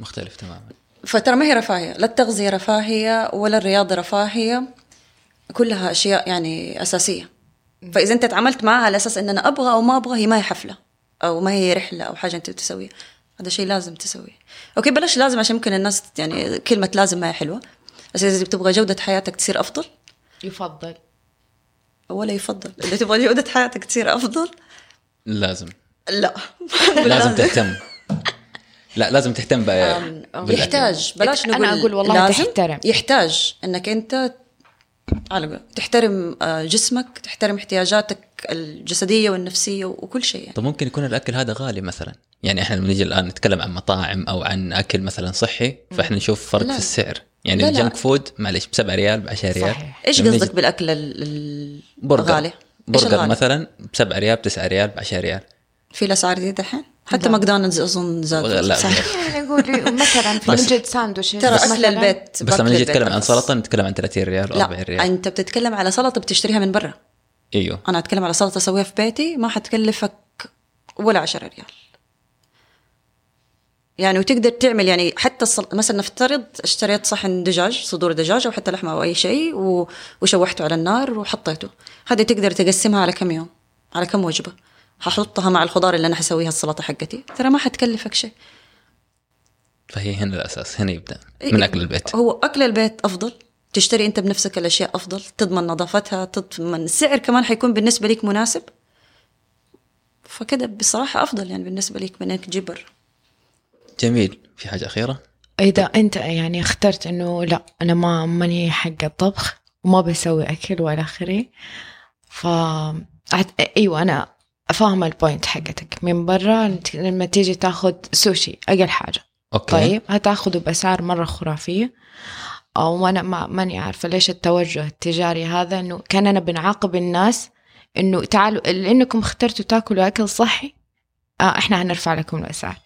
مختلف تماما. فترى ما هي رفاهية. لا التغذية رفاهية ولا الرياضة رفاهية. كلها أشياء يعني أساسية. فإذا أنت تعاملت معها على أساس إن أنا أبغى أو ما أبغى هي ما هي حفلة أو ما هي رحلة أو حاجة أنت تسويها هذا شيء لازم تسويه. أوكي بلاش لازم عشان ممكن الناس يعني كلمة لازم ما هي حلوة. بس إذا بتبغى جودة حياتك تصير أفضل. يفضل. ولا يفضل. إذا تبغى جودة حياتك تصير أفضل. لازم. لا. لازم تهتم. لا لازم تهتم ب... بالأكل. يحتاج. بلاش أنا نقول أقول والله لازم. تحترم. يحتاج إنك أنت على تحترم آه، جسمك تحترم احتياجاتك الجسدية والنفسية وكل شيء يعني. طب ممكن يكون الأكل هذا غالي مثلا يعني إحنا لما نيجي الآن نتكلم عن مطاعم أو عن أكل مثلا صحي فإحنا نشوف فرق لا. في السعر يعني لا، لا. ال junk food معلش ب 7 ريال ب 10 ريال صحيح. إيش قصدك بالأكل ال- ال- برجر الغالي؟ برجر؟ مثلا ب 7 ريال ب 9 ريال ب 10 ريال في الأسعار دي دحين حتى. ماكدونالدز أظن زاد. لا صح. يعني نقول مثلا في بس- من جد ساندويتش. ترى اكل البيت بس لما البيت نتكلم عن. سلطة نتكلم عن 30 ريال و 40 لا ريال. أنت بتتكلم على سلطة بتشتريها من برا. إيوه. أنا أتكلم على سلطة أسويها في بيتي ما حتكلفك ولا 10 ريال. يعني وتقدر تعمل يعني حتى الصل... مثلا نفترض اشتريت صحن دجاج صدور دجاج أو حتى لحمة أو أي شيء و... وشوحته على النار وحطيته. هذه تقدر تقسمها على كم يوم على كم وجبة. ححطها مع الخضار اللي أنا حسويها السلطة حقتي. ترى ما حتكلفك شيء. فهي هنا الأساس هنا يبدأ من أكل البيت. هو أكل البيت أفضل؟ تشتري أنت بنفسك الأشياء أفضل؟ تضمن نظافتها تضمن السعر كمان حيكون بالنسبة لك مناسب؟ فكده بصراحة أفضل يعني بالنسبة لك من إنك تجيب برا جميل. في حاجة أخيرة؟ إذا أنت يعني اخترت إنه لا أنا ما ماني حق الطبخ وما بسوي أكل وإلى آخره ف أعت- أيوة أنا فاهمة ال point حقتك. من برا لما تيجي تاخذ سوشي أقل حاجة. okay. طيب هتاخده بأسعار مرة خرافية. أو أنا ما ماني عارفة ليش التوجه التجاري هذا. إنه كأننا بنعاقب الناس إنه تعالوا لأنكم اخترتوا تاكلوا أكل صحي آه إحنا هنرفع لكم الأسعار.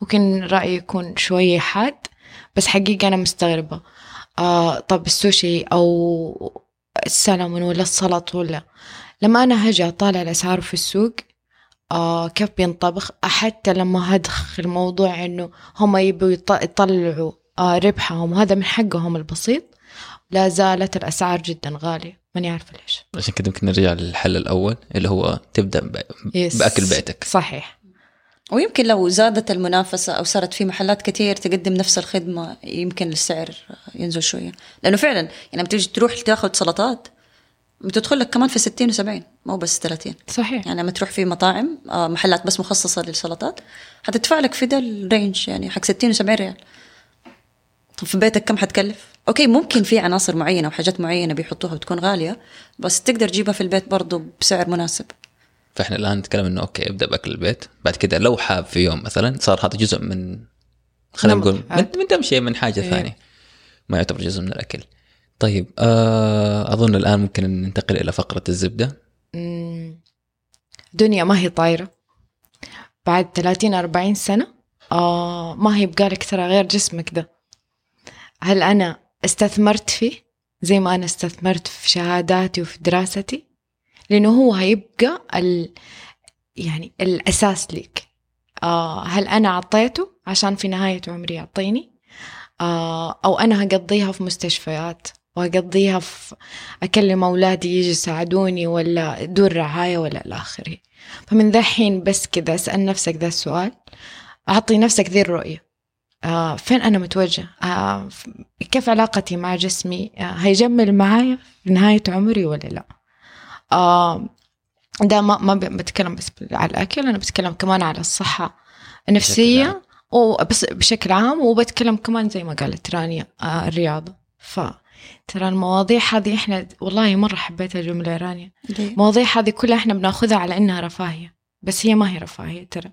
ممكن رأيي يكون شوية حاد بس حقيقة أنا مستغربة. آه طب السوشي أو السلمون ولا السلط ولا. لما أنا هجي أطالع الأسعار في السوق آه كيف بينطبخ. حتى لما هدخل موضوع إنه هم يبوا يط- يطلعوا آه ربحهم وهذا من حقهم البسيط. لا زالت الأسعار جدا غالية. ماني عارفة ليش. عشان كده ممكن نرجع للحل الأول اللي هو تبدأ ب-. بأكل بيتك. صحيح. ويمكن لو زادت المنافسة أو صارت في محلات كتير تقدم نفس الخدمة يمكن السعر ينزل شوية. لأنه فعلا يعني لما تيجي تروح تاخذ سلطات بتدخل لك كمان في 60 و70 مو بس 30 صحيح. يعني لما تروح في مطاعم آه، محلات بس مخصصة للسلطات حتدفع لك في ده الرينج يعني حق 60 و70 ريال. طب في بيتك كم حتكلف؟ okay ممكن في عناصر معينة وحاجات معينة بيحطوها وتكون غالية بس تقدر تجيبها في البيت برضو بسعر مناسب. فإحنا الآن نتكلم إنه okay ابدأ بأكل البيت. بعد كده لو حاب في يوم مثلا صار هذا جزء من خلينا نقول. من, من تمشيه من حاجة إيه. ثانية. ما يعتبر جزء من الأكل. طيب آه أظن الآن ممكن ننتقل إلى فقرة الزبدة. دنيا ما هي طايرة. بعد 30 40 سنة آه ما هي بقالك ترى غير جسمك ده. هل أنا استثمرت فيه زي ما أنا استثمرت في شهاداتي وفي دراستي؟ لأنه هو هيبقى ال يعني الأساس ليك. آه هل أنا عطيته عشان في نهاية عمري يعطيني آه أو أنا هقضيها في مستشفيات؟ وأقضيها في أكلم أولادي يجي يساعدوني ولا دور رعاية ولا إلى آخره. فمن ذا الحين بس كذا أسأل نفسك ذا السؤال أعطي نفسك ذي الرؤية. آه فين أنا متوجه؟ آه كيف علاقتي مع جسمي؟ آه هيجمل معايا في نهاية عمري ولا لا؟ آه ده ما ما بتكلم بس على الأكل أنا بتكلم كمان على الصحة النفسية وبس بشكل عام وبتكلم كمان زي ما قالت رانيا آه الرياضة. ف ترى المواضيع هذه إحنا والله مرة حبيت الجملة يا رانيا المواضيع هذه كلها إحنا بناخذها على إنها رفاهية بس هي ما هي رفاهية ترى.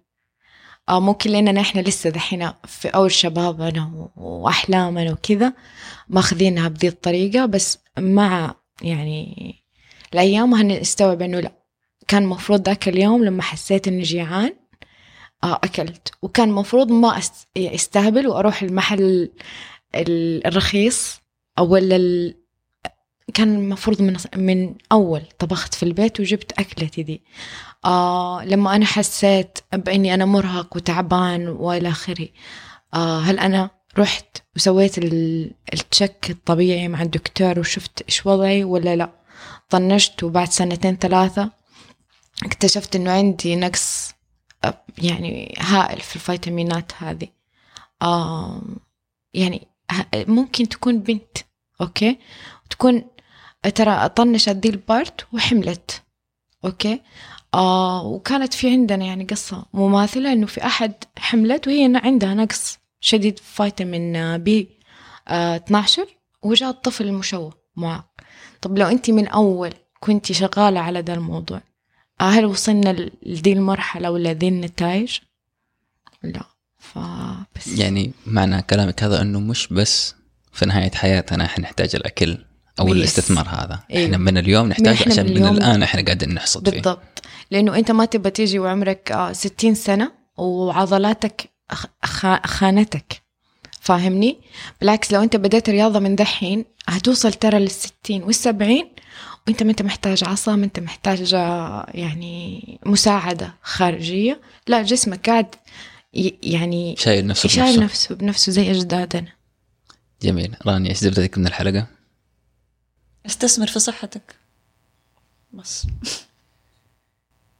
آه ممكن لاننا إحنا لسه دحين في أول شبابنا و- وأحلامنا وكذا ماخذينها بذي الطريقة بس مع يعني الأيام هنستوعب إنه لا كان مفروض ذاك اليوم لما حسيت إني جيعان آه أكلت. وكان مفروض ما أست- استهبل وأروح المحل ال- الرخيص ولا ال... كان المفروض من من أول طبخت في البيت وجبت أكلتي دي. آه لما أنا حسيت بإني أنا مرهق وتعبان وإلى آخره. آه هل أنا رحت وسويت ال- التشك الطبيعي مع الدكتور وشفت إيش وضعي ولا لا؟ طنشت وبعد سنتين ثلاثة اكتشفت إنه عندي نقص آه، يعني هائل في الفيتامينات هذه. آه يعني ممكن تكون بنت okay؟ تكون ترى طنشت دي ال part وحملت okay؟ آه وكانت في عندنا يعني قصة مماثلة إنه في أحد حملت وهي عندها نقص شديد في فيتامين B آه 12 وجاء الطفل المشوه معاق طب لو انت من أول كنتي شغالة على ده الموضوع هل وصلنا لدي المرحلة ولا ذي النتائج؟ لا فبس يعني معنى كلامك هذا إنه مش بس في نهاية حياتنا إحنا نحتاج الأكل أو Yes. الاستثمار هذا. أيوه. إحنا من اليوم نحتاج إحنا عشان من من, الآن إحنا قاعدين نحصد فيه. بالضبط. لأنه أنت ما تبى تيجي وعمرك آه، 60 سنة وعضلاتك خانتك فاهمني؟ بالعكس لو أنت بديت رياضة من دحين هتوصل ترى للستين والسبعين وأنت ما أنت محتاج عصا ما أنت محتاج آه، يعني مساعدة خارجية. لا جسمك قاعد يعني شايل نفسه شايل بنفسه. نفسه بنفسه زي اجدادنا جميل. رانيا إيش زبدتك من الحلقة؟ أستثمر في صحتك. بس.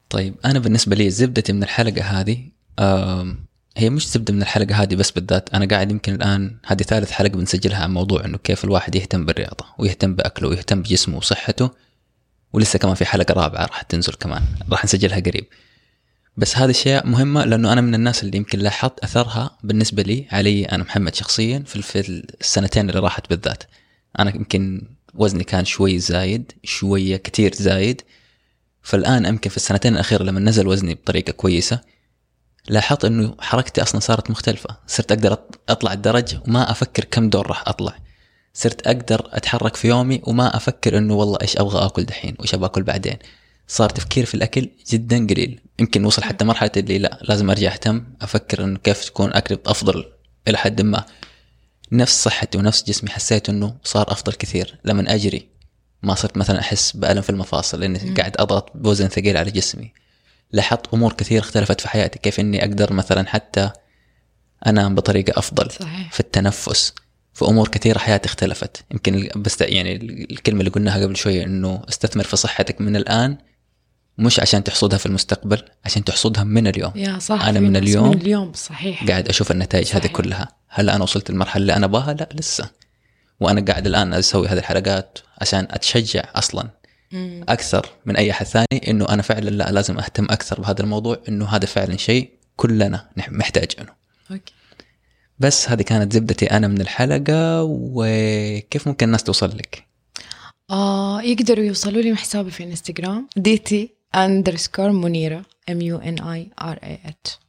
طيب أنا بالنسبة لي زبدتي من الحلقة هذه آم، هي مش زبدة من الحلقة هذه بس بالذات أنا قاعد يمكن الآن هذه ثالث حلقة بنسجلها عن موضوع إنه كيف الواحد يهتم بالرياضة ويهتم بأكله ويهتم بجسمه وصحته ولسه كمان في حلقة رابعة راح تنزل كمان راح نسجلها قريب. بس هذه أشياء مهمة لأنه أنا من الناس اللي يمكن لاحظت أثرها بالنسبة لي علي أنا محمد شخصيا في السنتين اللي راحت بالذات. أنا يمكن وزني كان شوي زايد شوية كتير زايد. فالآن يمكن في السنتين الاخيره لما نزل وزني بطريقة كويسة لاحظت إنه حركتي أصلا صارت مختلفة. صرت أقدر أطلع الدرج وما أفكر كم دور راح أطلع. صرت أقدر أتحرك في يومي وما أفكر إنه والله إيش أبغى آكل دحين وإيش أبغى آكل بعدين. صار تفكير في الأكل جدا قليل. يمكن وصل حتى مرحلة اللي لا لازم أرجع أهتم أفكر إنه كيف تكون أكلي أفضل إلى حد ما. نفس صحتي ونفس جسمي حسيت إنه صار أفضل كثير. لما أجري ما صرت مثلا أحس بألم في المفاصل لاني قاعد أضغط بوزن ثقيل على جسمي. لاحظت أمور كثير اختلفت في حياتي كيف إني أقدر مثلا حتى أنام بطريقة أفضل صحيح. في التنفس. في أمور كثيرة حياتي اختلفت. يمكن بس يعني الكلمة اللي قلناها قبل شوية إنه استثمر في صحتك من الآن مش عشان تحصدها في المستقبل عشان تحصدها من اليوم. يا صح في من اليوم من اليوم صحيح. قاعد أشوف النتائج هذه صحيح. كلها. هل أنا وصلت للمرحلة اللي أنا أبغاها؟ لا لسه. وأنا قاعد الآن أسوي هذه الحلقات عشان أتشجع أصلا. مم. أكثر من أي أحد ثاني إنه أنا فعلا لا لازم أهتم أكثر بهذا الموضوع إنه هذا فعلا شيء كلنا محتاجينه okay. بس هذه كانت زبدتي أنا من الحلقة وكيف ممكن الناس توصل لك؟ آه يقدروا يوصلوا لي من حسابي في انستغرام ديتي underscore منيرة M U N E R A H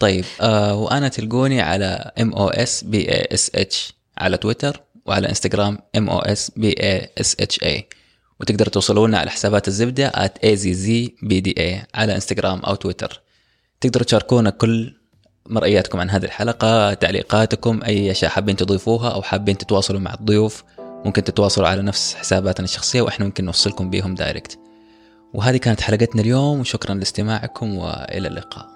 طيب آه وأنا تلقوني على M O S B A S H على تويتر وعلى إنستغرام M O S B A S H I وتقدروا توصلوا لنا على حسابات الزبدة at azzbda على إنستغرام أو تويتر. تقدروا تشاركونا كل مرئياتكم عن هذه الحلقة تعليقاتكم أي أشياء حابين تضيفوها أو حابين تتواصلوا مع الضيوف ممكن تتواصلوا على نفس حساباتنا الشخصية وإحنا ممكن نوصلكم بيهم دايركت وهذه كانت حلقتنا اليوم وشكرا لاستماعكم وإلى اللقاء.